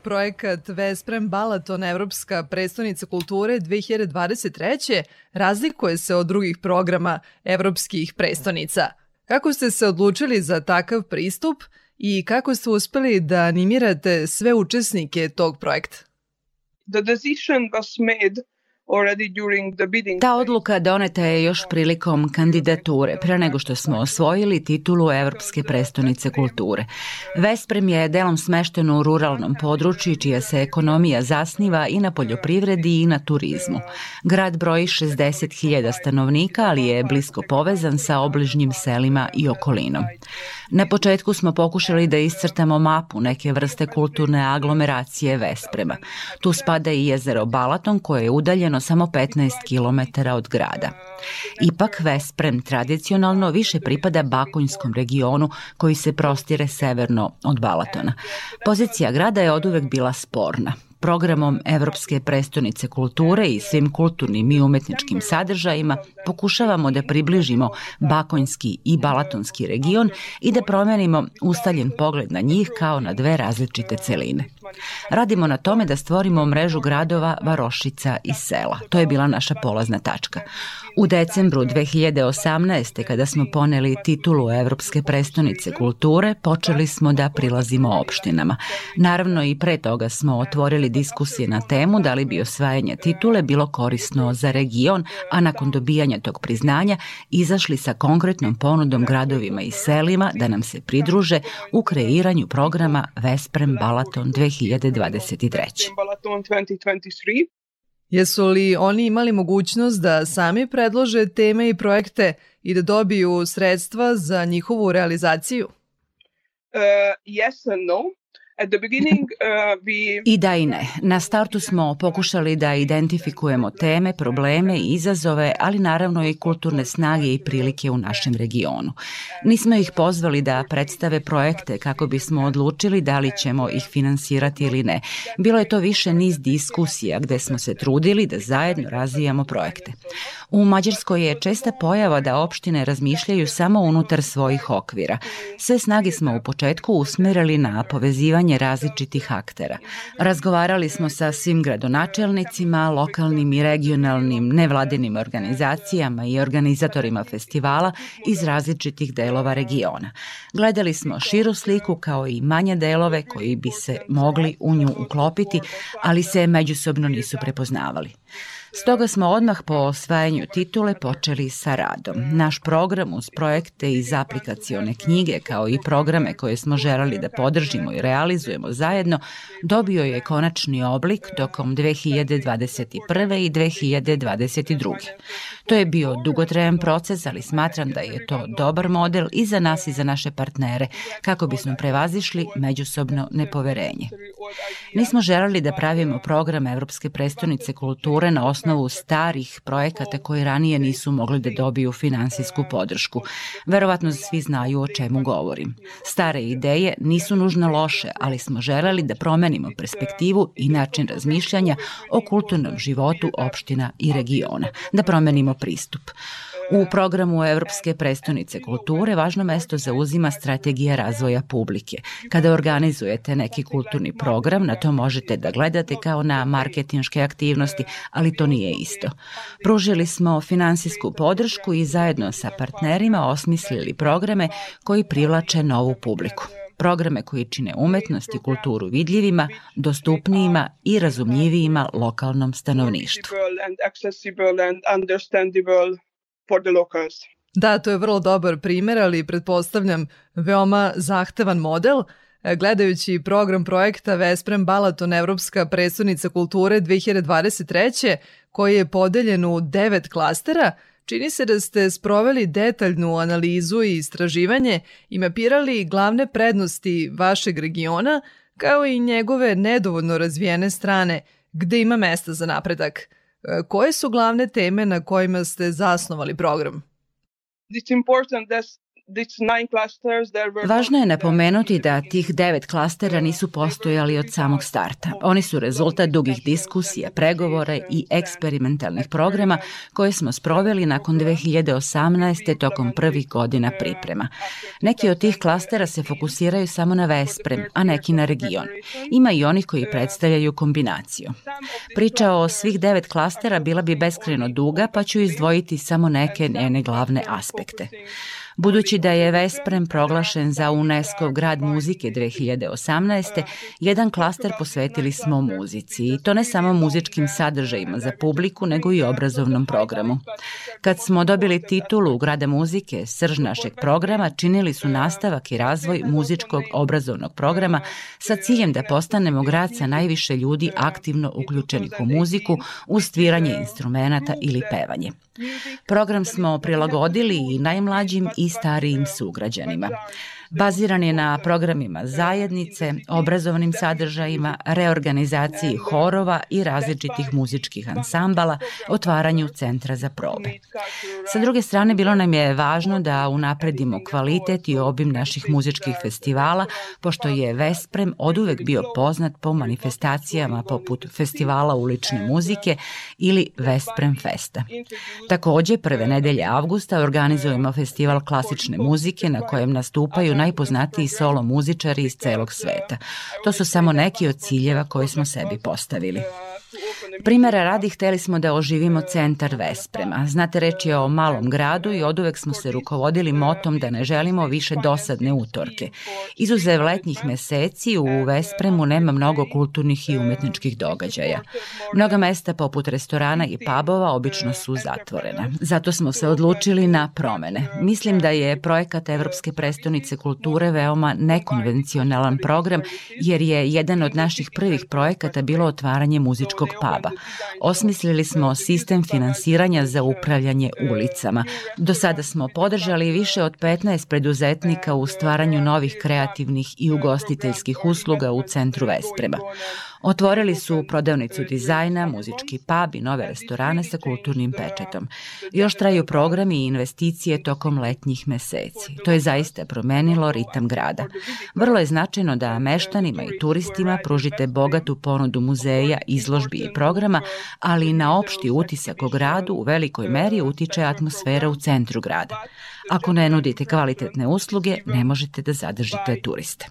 Projekat Vesprem Balaton Evropska prestonica kulture 2023. razlikuje se od drugih programa evropskih prestonica. Kako ste se odlučili za takav pristup i kako ste uspeli da animirate sve učesnike tog projekta? The decision was made Ta odluka doneta je još prilikom kandidature, pre nego što smo osvojili titulu Evropske prestonice kulture. Vesprem je delom smešteno u ruralnom području, čija se ekonomija zasniva i na poljoprivredi i na turizmu. Grad broji 60.000 stanovnika, ali je blisko povezan sa obližnjim selima i okolinom. Na početku smo pokušali da iscrtamo mapu neke vrste kulturne aglomeracije Vesprema. Tu spada i jezero Balaton koje je udaljeno samo 15 km od grada. Ipak Vesprem tradicionalno više pripada Bakonjskom regionu koji se prostire severno od Balatona. Pozicija grada je oduvek bila sporna programom Evropske prestonice kulture i svim kulturnim i umetničkim sadržajima pokušavamo da približimo Bakonjski i Balatonski region i da promenimo ustaljen pogled na njih kao na dve različite celine. Radimo na tome da stvorimo mrežu gradova, varošica i sela. To je bila naša polazna tačka. U decembru 2018. kada smo poneli titulu Evropske prestonice kulture, počeli smo da prilazimo opštinama. Naravno i pre toga smo otvorili diskusije na temu da li bi osvajanje titule bilo korisno za region, a nakon dobijanja tog priznanja izašli sa konkretnom ponudom gradovima i selima da nam se pridruže u kreiranju programa Vesprem Balaton 2023. Balaton 2023. Jesu li oni imali mogućnost da sami predlože teme i projekte i da dobiju sredstva za njihovu realizaciju? Uh, yes and no. At the beginning, uh, we... I da i ne. Na startu smo pokušali da identifikujemo teme, probleme i izazove, ali naravno i kulturne snage i prilike u našem regionu. Nismo ih pozvali da predstave projekte kako bismo odlučili da li ćemo ih finansirati ili ne. Bilo je to više niz diskusija gde smo se trudili da zajedno razvijamo projekte. U Mađarskoj je česta pojava da opštine razmišljaju samo unutar svojih okvira. Sve snage smo u početku usmerili na povezivanje različitih aktera. Razgovarali smo sa svim gradonačelnicima, lokalnim i regionalnim nevladinim organizacijama i organizatorima festivala iz različitih delova regiona. Gledali smo širu sliku kao i manje delove koji bi se mogli u nju uklopiti, ali se međusobno nisu prepoznavali. Stoga smo odmah po osvajanju titule počeli sa radom. Naš program uz projekte iz aplikacione knjige kao i programe koje smo želeli da podržimo i realizujemo zajedno dobio je konačni oblik tokom 2021. i 2022. To je bio dugotrajan proces, ali smatram da je to dobar model i za nas i za naše partnere kako bismo prevazišli međusobno nepoverenje. Nismo želeli da pravimo program Evropske prestonice kulture na osnovu starih projekata koji ranije nisu mogli da dobiju finansijsku podršku. Verovatno svi znaju o čemu govorim. Stare ideje nisu nužno loše, ali smo želeli da promenimo perspektivu i način razmišljanja o kulturnom životu opština i regiona, da promenimo pristup. U programu Evropske prestonice kulture važno mesto zauzima strategija razvoja publike. Kada organizujete neki kulturni program, na to možete da gledate kao na marketinške aktivnosti, ali to nije isto. Pružili smo finansijsku podršku i zajedno sa partnerima osmislili programe koji privlače novu publiku programe koji čine umetnost i kulturu vidljivima, dostupnijima i razumljivijima lokalnom stanovništvu. Da, to je vrlo dobar primer, ali pretpostavljam veoma zahtevan model. E, Gledajući program projekta Vesprem Balaton Evropska predstavnica kulture 2023. koji je podeljen u devet klastera, čini se da ste sproveli detaljnu analizu i istraživanje i mapirali glavne prednosti vašeg regiona, kao i njegove nedovoljno razvijene strane, gde ima mesta za napredak. E, Koje su glavne teme na kojima ste zasnovali program? It's important that Važno je napomenuti da tih devet klastera nisu postojali od samog starta. Oni su rezultat dugih diskusija, pregovora i eksperimentalnih programa koje smo sproveli nakon 2018. tokom prvih godina priprema. Neki od tih klastera se fokusiraju samo na Vesprem, a neki na region. Ima i onih koji predstavljaju kombinaciju. Priča o svih devet klastera bila bi beskreno duga, pa ću izdvojiti samo neke njene glavne aspekte. Budući da je Vesprem proglašen za UNESCO grad muzike 2018. jedan klaster posvetili smo muzici i to ne samo muzičkim sadržajima za publiku, nego i obrazovnom programu. Kad smo dobili titulu grada muzike, srž našeg programa činili su nastavak i razvoj muzičkog obrazovnog programa sa ciljem da postanemo grad sa najviše ljudi aktivno uključenih u muziku, u stviranje instrumenta ili pevanje. Program smo prilagodili i najmlađim i starijim sugrađanima. Baziran je na programima zajednice, obrazovnim sadržajima, reorganizaciji horova i različitih muzičkih ansambala, otvaranju centra za probe. Sa druge strane, bilo nam je važno da unapredimo kvalitet i obim naših muzičkih festivala, pošto je Vesprem oduvek bio poznat po manifestacijama poput Festivala ulične muzike ili Vesprem Festa. Takođe, prve nedelje avgusta organizujemo festival klasične muzike na kojem nastupaju najpoznatiji solo muzičari iz celog sveta. To su samo neki od ciljeva koje smo sebi postavili. Primera radi hteli smo da oživimo centar Vesprema. Znate, reč je o malom gradu i oduvek smo se rukovodili motom da ne želimo više dosadne utorke. Izuzev letnjih meseci, u Vespremu nema mnogo kulturnih i umetničkih događaja. Mnoga mesta poput restorana i pubova obično su zatvorena. Zato smo se odlučili na promene. Mislim da je projekat Evropske prestonice kulture veoma nekonvencionalan program, jer je jedan od naših prvih projekata bilo otvaranje muzičkog puba. Osmislili smo sistem finansiranja za upravljanje ulicama. Do sada smo podržali više od 15 preduzetnika u stvaranju novih kreativnih i ugostiteljskih usluga u centru Vesprema. Otvorili su prodavnicu dizajna, muzički pub i nove restorane sa kulturnim pečetom. Još traju programi i investicije tokom letnjih meseci. To je zaista promenilo ritam grada. Vrlo je značajno da meštanima i turistima pružite bogatu ponudu muzeja, izložbi i programa, ali na opšti utisak o gradu u velikoj meri utiče atmosfera u centru grada. Ako ne nudite kvalitetne usluge, ne možete da zadržite turiste.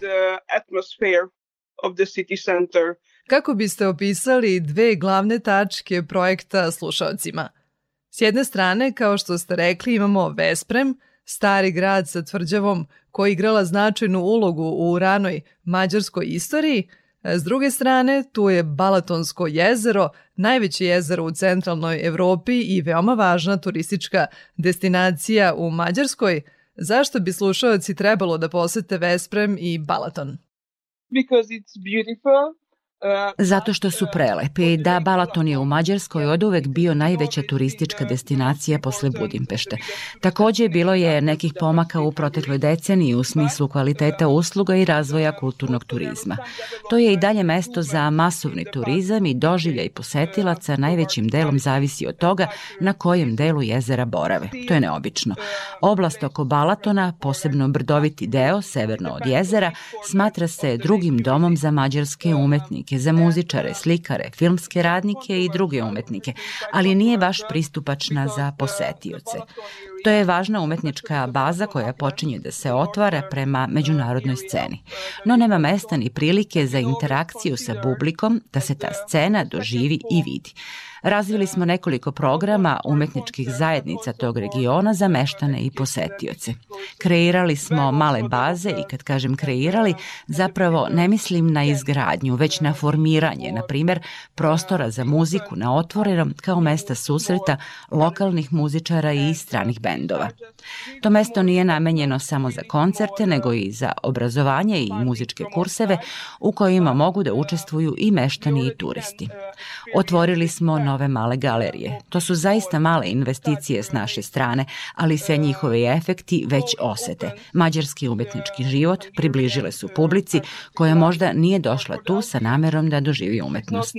of the city center. Kako biste opisali dve glavne tačke projekta slušalcima? S jedne strane, kao što ste rekli, imamo Vesprem, stari grad sa tvrđavom koji igrala značajnu ulogu u ranoj mađarskoj istoriji, S druge strane, tu je Balatonsko jezero, najveće jezero u centralnoj Evropi i veoma važna turistička destinacija u Mađarskoj. Zašto bi slušalci trebalo da posete Vesprem i Balaton? Because it's beautiful. Zato što su prelepi. Da, Balaton je u Mađarskoj od uvek bio najveća turistička destinacija posle Budimpešte. Takođe, bilo je nekih pomaka u protekloj deceniji u smislu kvaliteta usluga i razvoja kulturnog turizma. To je i dalje mesto za masovni turizam i doživljaj posetilaca najvećim delom zavisi od toga na kojem delu jezera borave. To je neobično. Oblast oko Balatona, posebno brdoviti deo, severno od jezera, smatra se drugim domom za mađarske umetnike umetnike, za muzičare, slikare, filmske radnike i druge umetnike, ali nije baš pristupačna za posetioce. To je važna umetnička baza koja počinje da se otvara prema međunarodnoj sceni. No nema mesta ni prilike za interakciju sa publikom da se ta scena doživi i vidi. Razvili smo nekoliko programa umetničkih zajednica tog regiona za meštane i posetioce. Kreirali smo male baze i kad kažem kreirali, zapravo ne mislim na izgradnju, već na formiranje, na primer, prostora za muziku na otvorenom kao mesta susreta lokalnih muzičara i stranih bendova. To mesto nije namenjeno samo za koncerte, nego i za obrazovanje i muzičke kurseve u kojima mogu da učestvuju i meštani i turisti. Otvorili smo nove male galerije. To su zaista male investicije s naše strane, ali se njihovi efekti već osete. Mađarski umetnički život približile su publici koja možda nije došla tu sa namerom da doživi umetnost.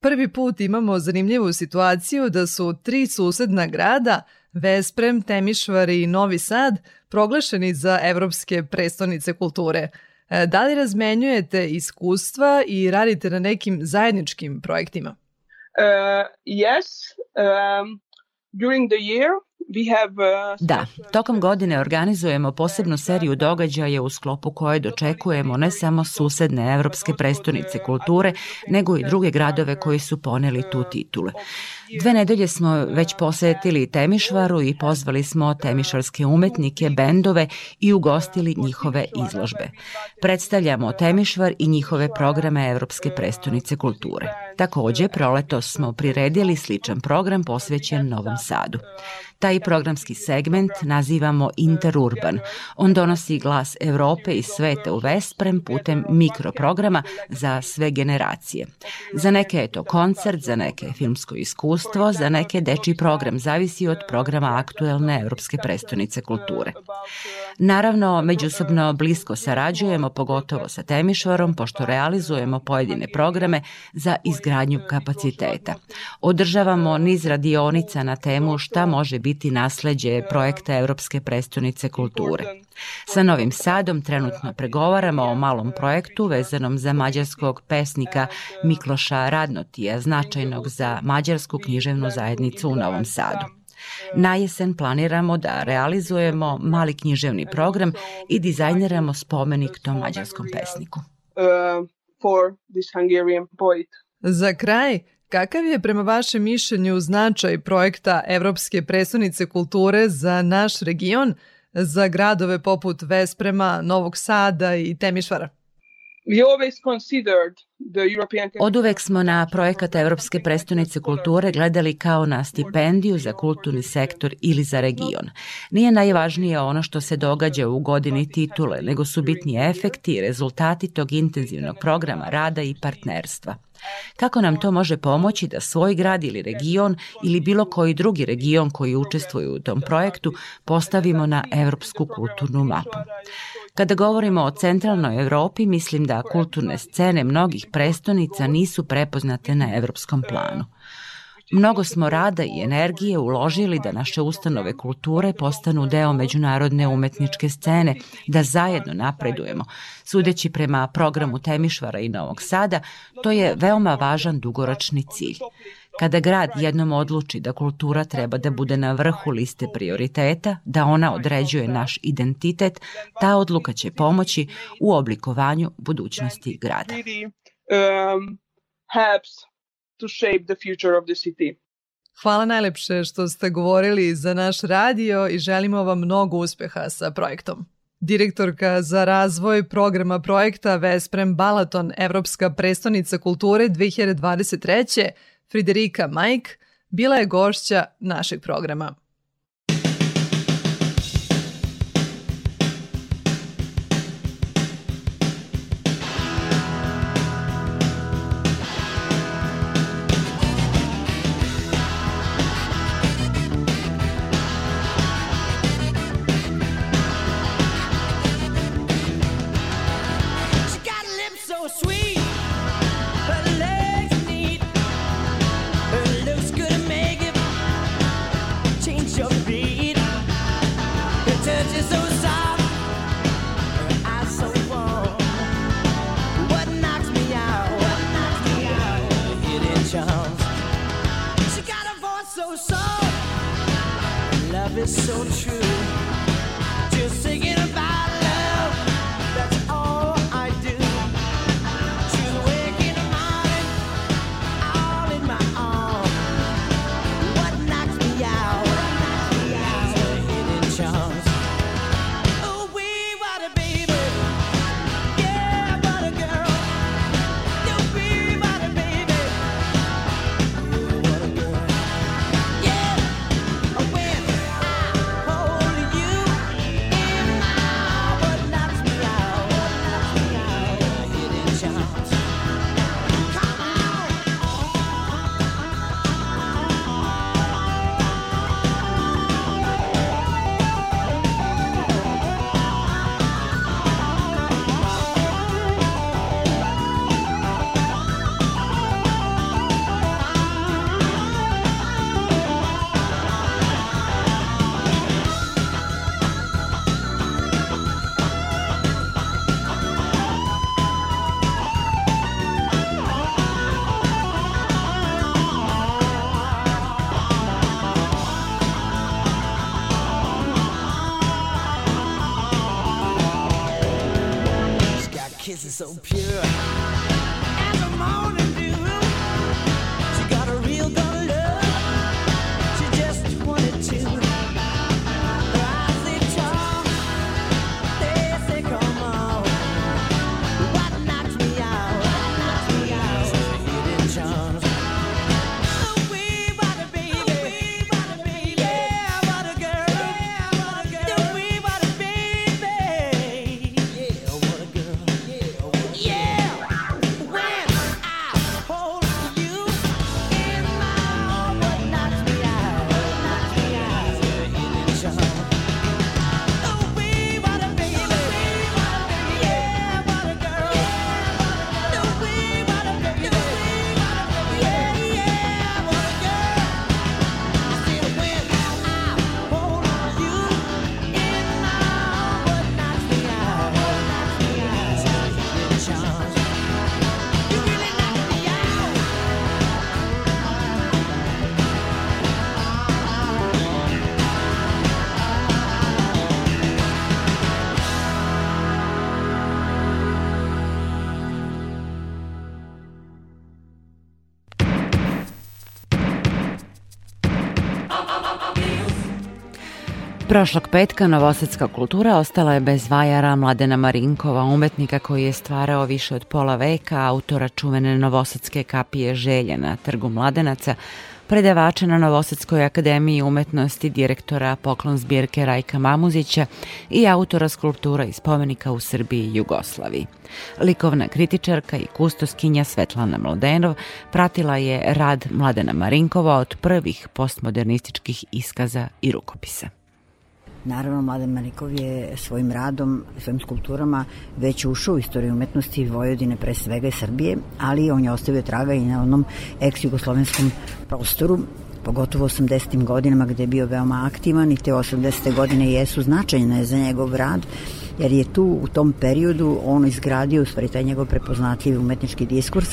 Prvi put imamo zanimljivu situaciju da su tri susedna grada, Vesprem, Temišvar i Novi Sad, proglašeni za evropske prestonice kulture – E, da li razmenjujete iskustva i radite na nekim zajedničkim projektima? Uh, yes, um, during the year da, tokom godine organizujemo posebnu seriju događaja u sklopu koje dočekujemo ne samo susedne evropske prestonice kulture, nego i druge gradove koji su poneli tu titulu. Dve nedelje smo već posetili Temišvaru i pozvali smo temišvarske umetnike, bendove i ugostili njihove izložbe. Predstavljamo Temišvar i njihove programe Evropske prestonice kulture. Takođe, proleto smo priredili sličan program posvećen Novom Sadu. Taj programski segment nazivamo Interurban. On donosi glas Evrope i sveta u Vesprem putem mikroprograma za sve generacije. Za neke je to koncert, za neke filmsko iskustvo, za neke deči program, zavisi od programa aktuelne Evropske prestonice kulture. Naravno, međusobno blisko sarađujemo, pogotovo sa Temišvarom, pošto realizujemo pojedine programe za izgradnju kapaciteta. Održavamo niz radionica na temu šta može biti nasleđe projekta Evropske prestonice kulture. Sa Novim Sadom trenutno pregovaramo o malom projektu vezanom za mađarskog pesnika Mikloša Radnotija, značajnog za mađarsku književnu zajednicu u Novom Sadu. Na jesen planiramo da realizujemo mali književni program i dizajniramo spomenik tom mađarskom pesniku. Uh, for this Hungarian poet. Za kraj, kakav je prema vašem mišljenju značaj projekta Evropske predstavnice kulture za naš region, za gradove poput Vesprema, Novog Sada i Temišvara? Od uvek smo na projekat Evropske prestonice kulture gledali kao na stipendiju za kulturni sektor ili za region. Nije najvažnije ono što se događa u godini titule, nego su bitni efekti i rezultati tog intenzivnog programa rada i partnerstva. Kako nam to može pomoći da svoj grad ili region ili bilo koji drugi region koji učestvuje u tom projektu postavimo na evropsku kulturnu mapu? Kada govorimo o centralnoj Evropi, mislim da kulturne scene mnogih prestonica nisu prepoznate na evropskom planu. Mnogo smo rada i energije uložili da naše ustanove kulture postanu deo međunarodne umetničke scene, da zajedno napredujemo. Sudeći prema programu Temišvara i Novog Sada, to je veoma važan dugoročni cilj. Kada grad jednom odluči da kultura treba da bude na vrhu liste prioriteta, da ona određuje naš identitet, ta odluka će pomoći u oblikovanju budućnosti grada. Um, to shape the future of the city. Hvala najlepše što ste govorili za naš radio i želimo vam mnogo uspeha sa projektom. Direktorka za razvoj programa projekta Vesprem Balaton Evropska prestonica kulture 2023. Friderika Majk bila je gošća našeg programa. Prošlog petka novosadska kultura ostala je bez vajara Mladena Marinkova, umetnika koji je stvarao više od pola veka, autora čuvene novosadske kapije želje na trgu Mladenaca, predavača na Novosadskoj akademiji umetnosti, direktora poklon zbirke Rajka Mamuzića i autora skulptura i spomenika u Srbiji i Jugoslaviji. Likovna kritičarka i kustoskinja Svetlana Mladenov pratila je rad Mladena Marinkova od prvih postmodernističkih iskaza i rukopisa. Naravno, Mladen Marikov je svojim radom, svojim skulpturama već ušao u istoriju umetnosti Vojvodine, pre svega i Srbije, ali on je ostavio traga i na onom ex-jugoslovenskom prostoru, pogotovo u 80. godinama gde je bio veoma aktivan i te 80. godine jesu značajne za njegov rad, jer je tu u tom periodu on izgradio stvari taj njegov prepoznatljivi umetnički diskurs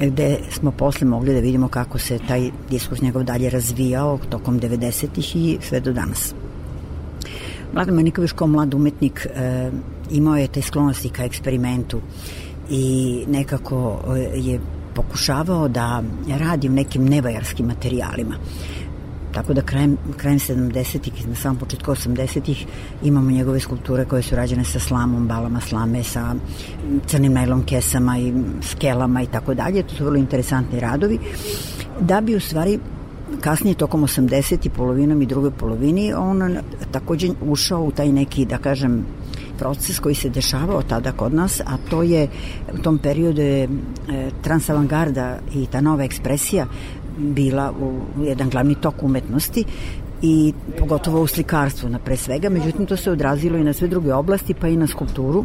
gde smo posle mogli da vidimo kako se taj diskurs njegov dalje razvijao tokom 90-ih i sve do danas. Mladen Maniković kao mlad umetnik e, imao je te sklonosti ka eksperimentu i nekako e, je pokušavao da radi u nekim nevajarskim materijalima. Tako da krajem, krajem 70-ih, na samom početku 80-ih imamo njegove skulpture koje su rađene sa slamom, balama slame, sa crnim najlon kesama i skelama i tako dalje. To su vrlo interesantni radovi. Da bi u stvari kasnije tokom 80. polovinom i drugoj polovini on takođe ušao u taj neki, da kažem, proces koji se dešavao tada kod nas, a to je u tom periodu je e, transavangarda i ta nova ekspresija bila u jedan glavni tok umetnosti i pogotovo u slikarstvu na pre svega, međutim to se odrazilo i na sve druge oblasti pa i na skulpturu.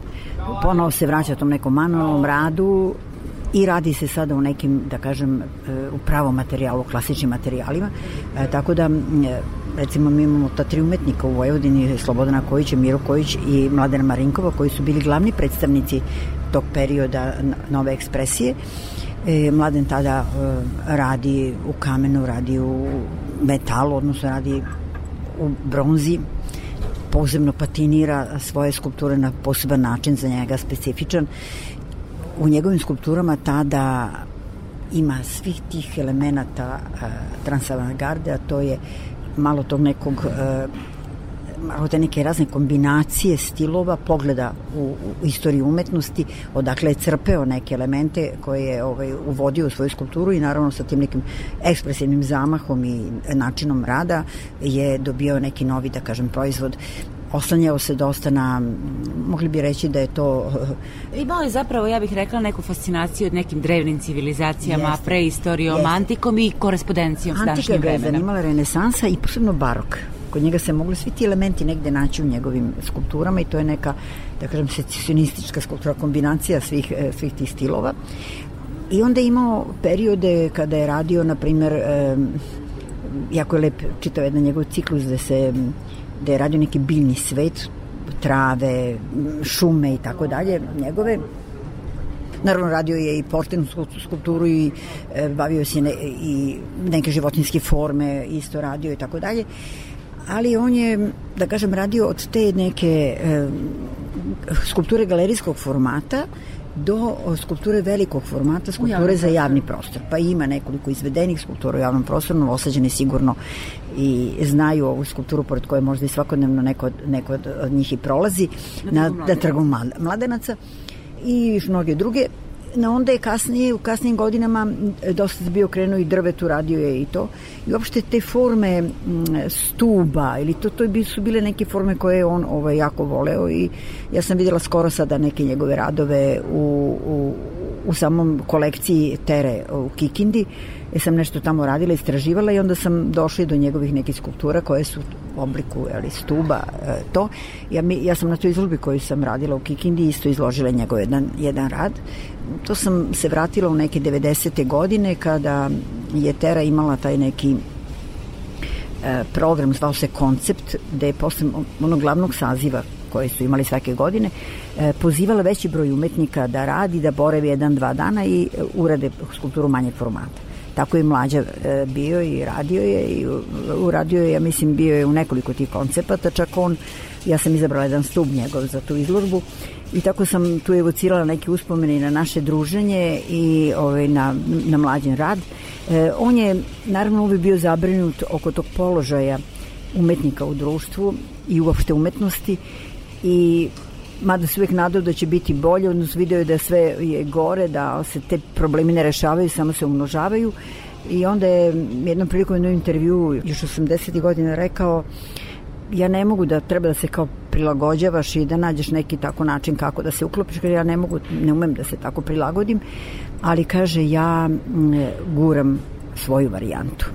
Ponovo se vraća tom nekom manualnom radu i radi se sada u nekim, da kažem, e, u pravom materijalu, klasičnim materijalima, e, tako da e, recimo mi imamo ta tri umetnika u Vojvodini, Slobodana Kojića, Miro Kojić i Mladena Marinkova, koji su bili glavni predstavnici tog perioda nove ekspresije. E, Mladen tada e, radi u kamenu, radi u metalu, odnosno radi u bronzi, posebno patinira svoje skulpture na poseban način za njega specifičan. U njegovim skulpturama tada ima svih tih elemenata e, transavangarde, a to je malo tog nekog e, malo te neke razne kombinacije stilova, pogleda u, u istoriju umetnosti, odakle je crpeo neke elemente koje je ovaj, uvodio u svoju skulpturu i naravno sa tim nekim ekspresivnim zamahom i načinom rada je dobio neki novi, da kažem, proizvod oslanjao se dosta na, mogli bi reći da je to... Imao je zapravo, ja bih rekla, neku fascinaciju od nekim drevnim civilizacijama, Jeste. preistorijom, Jeste. antikom i korespondencijom s Antika današnjim ga je vremenom. zanimala renesansa i posebno barok. Kod njega se mogli svi ti elementi negde naći u njegovim skulpturama i to je neka, da kažem, secesionistička skulptura, kombinacija svih, e, svih tih stilova. I onda je imao periode kada je radio, na primer, e, jako je lep čitao jedan njegov ciklus da se da je radio neki biljni svet, trave, šume i tako dalje, njegove Naravno, radio je i portenu skulpturu i e, bavio se ne, i neke životinske forme, isto radio i tako dalje. Ali on je, da kažem, radio od te neke e, skulpture galerijskog formata do skulpture velikog formata, skulpture za javni prostor. Pa ima nekoliko izvedenih skulptura u javnom prostoru, no osađene sigurno i znaju ovu skulpturu pored koje možda i svakodnevno neko, neko od, njih i prolazi na, na trgu Mlad- Mladenaca i još mnoge druge. No onda je kasnije, u kasnijim godinama dosta bio krenuo i drvetu, radio je i to. I uopšte te forme stuba ili to, to su bile neke forme koje je on ovaj, jako voleo i ja sam videla skoro sada neke njegove radove u, u, u samom kolekciji Tere u Kikindi jer sam nešto tamo radila, istraživala i onda sam došla do njegovih nekih skulptura koje su u obliku ali, stuba, e, to. Ja, mi, ja sam na toj izložbi koju sam radila u Kikindi isto izložila njegov jedan, jedan rad. To sam se vratila u neke 90. godine kada je Tera imala taj neki e, program, zvao se Koncept, gde je posle onog glavnog saziva koje su imali svake godine, e, pozivala veći broj umetnika da radi, da boravi jedan, dva dana i e, urade skulpturu manjeg formata. Tako je mlađa e, bio i radio je i uradio je, ja mislim, bio je u nekoliko tih koncepata, čak on, ja sam izabrala jedan stub njegov za tu izložbu i tako sam tu evocirala neke uspomene i na naše druženje i ovaj, na, na mlađen rad. E, on je naravno uvijek bio zabrinut oko tog položaja umetnika u društvu i uopšte umetnosti i mada se uvijek nadao da će biti bolje, odnosno video je da sve je gore, da se te problemi ne rešavaju, samo se umnožavaju i onda je jednom prilikom jednom intervju još 80. godina rekao ja ne mogu da treba da se kao prilagođavaš i da nađeš neki tako način kako da se uklopiš, jer ja ne mogu, ne umem da se tako prilagodim, ali kaže ja guram svoju varijantu.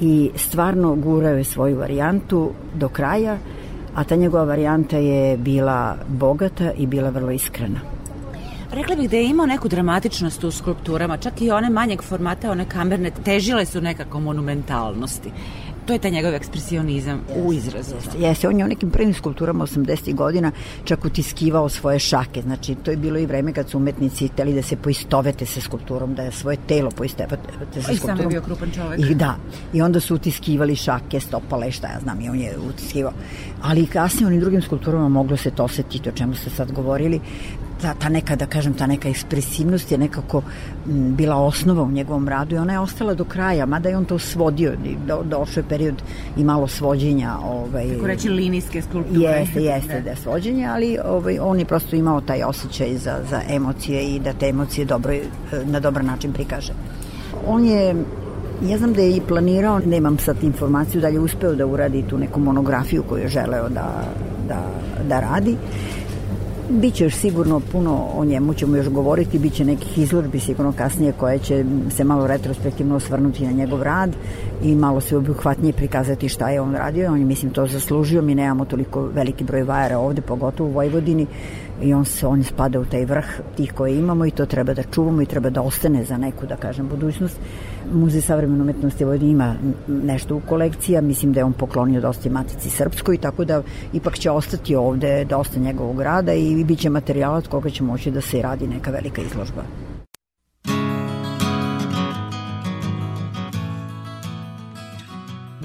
I stvarno gurao je svoju varijantu do kraja, a ta njegova varijanta je bila bogata i bila vrlo iskrena. Rekla bih da je imao neku dramatičnost u skulpturama, čak i one manjeg formata, one kamerne, težile su nekako monumentalnosti. To je taj njegov ekspresionizam u izrazu. Jeste, on je u nekim prvim skulpturama 80. godina čak utiskivao svoje šake. Znači, to je bilo i vreme kad su umetnici hteli da se poistovete sa skulpturom, da je svoje telo poistovete sa I sam skulpturom. je bio krupan čovek. I da, i onda su utiskivali šake, stopale, šta ja znam, i on je utiskivao. Ali i kasnije u onim drugim skulpturama moglo se to osetiti, o čemu ste sad govorili. Ta, ta neka, da kažem, ta neka ekspresivnost je nekako m, bila osnova u njegovom radu i ona je ostala do kraja, mada je on to svodio, do, došao je period i malo svođenja. Ovaj, Tako reći linijske skulpture. Jeste, jeste da je svođenje, ali ovaj, on je prosto imao taj osjećaj za, za emocije i da te emocije dobro, eh, na dobar način prikaže. On je Ja znam da je i planirao, nemam sad informaciju da li je uspeo da uradi tu neku monografiju koju je želeo da, da, da radi. Biće još sigurno puno o njemu ćemo još govoriti, biće nekih izložbi sigurno kasnije koje će se malo retrospektivno osvrnuti na njegov rad i malo se obuhvatnije prikazati šta je on radio. On je mislim to zaslužio, mi nemamo toliko veliki broj vajara ovde, pogotovo u Vojvodini i on se on spada u taj vrh tih koje imamo i to treba da čuvamo i treba da ostane za neku da kažem budućnost. Muzej savremene umetnosti Vojvodine ima nešto u kolekciji, a mislim da je on poklonio dosta i Matici Srpskoj, tako da ipak će ostati ovde dosta njegovog rada i bit će materijala od koga će moći da se radi neka velika izložba.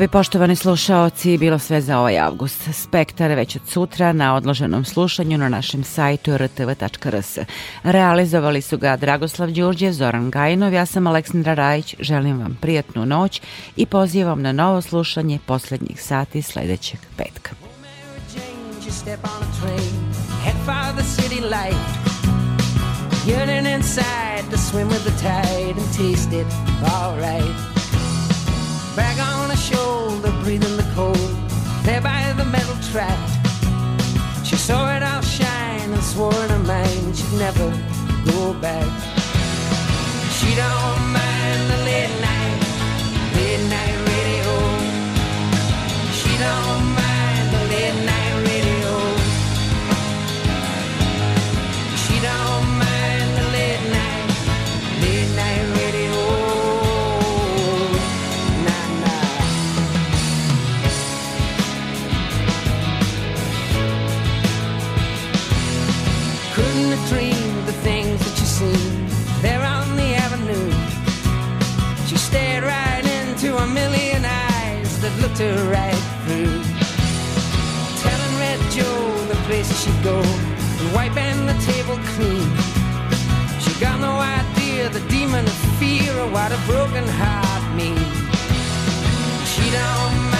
Vi poštovani slušaoci, bilo sve za ovaj avgust. Spektar već od sutra na odloženom slušanju na našem sajtu rtv.rs. Realizovali su ga Dragoslav Đurđev, Zoran Gajinov, ja sam Aleksandra Rajić, želim vam prijatnu noć i pozivam na novo slušanje poslednjih sati sledećeg petka. Yearning inside to swim with the tide and taste it alright. Back on her shoulder, breathing the cold, there by the metal track. She saw it all shine and swore in her mind she'd never go back. She don't mind the late night, her right through. Tell Red Joe the places she'd go, and wiping the table clean. She got no idea the demon of fear or what a broken heart means. She don't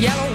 yellow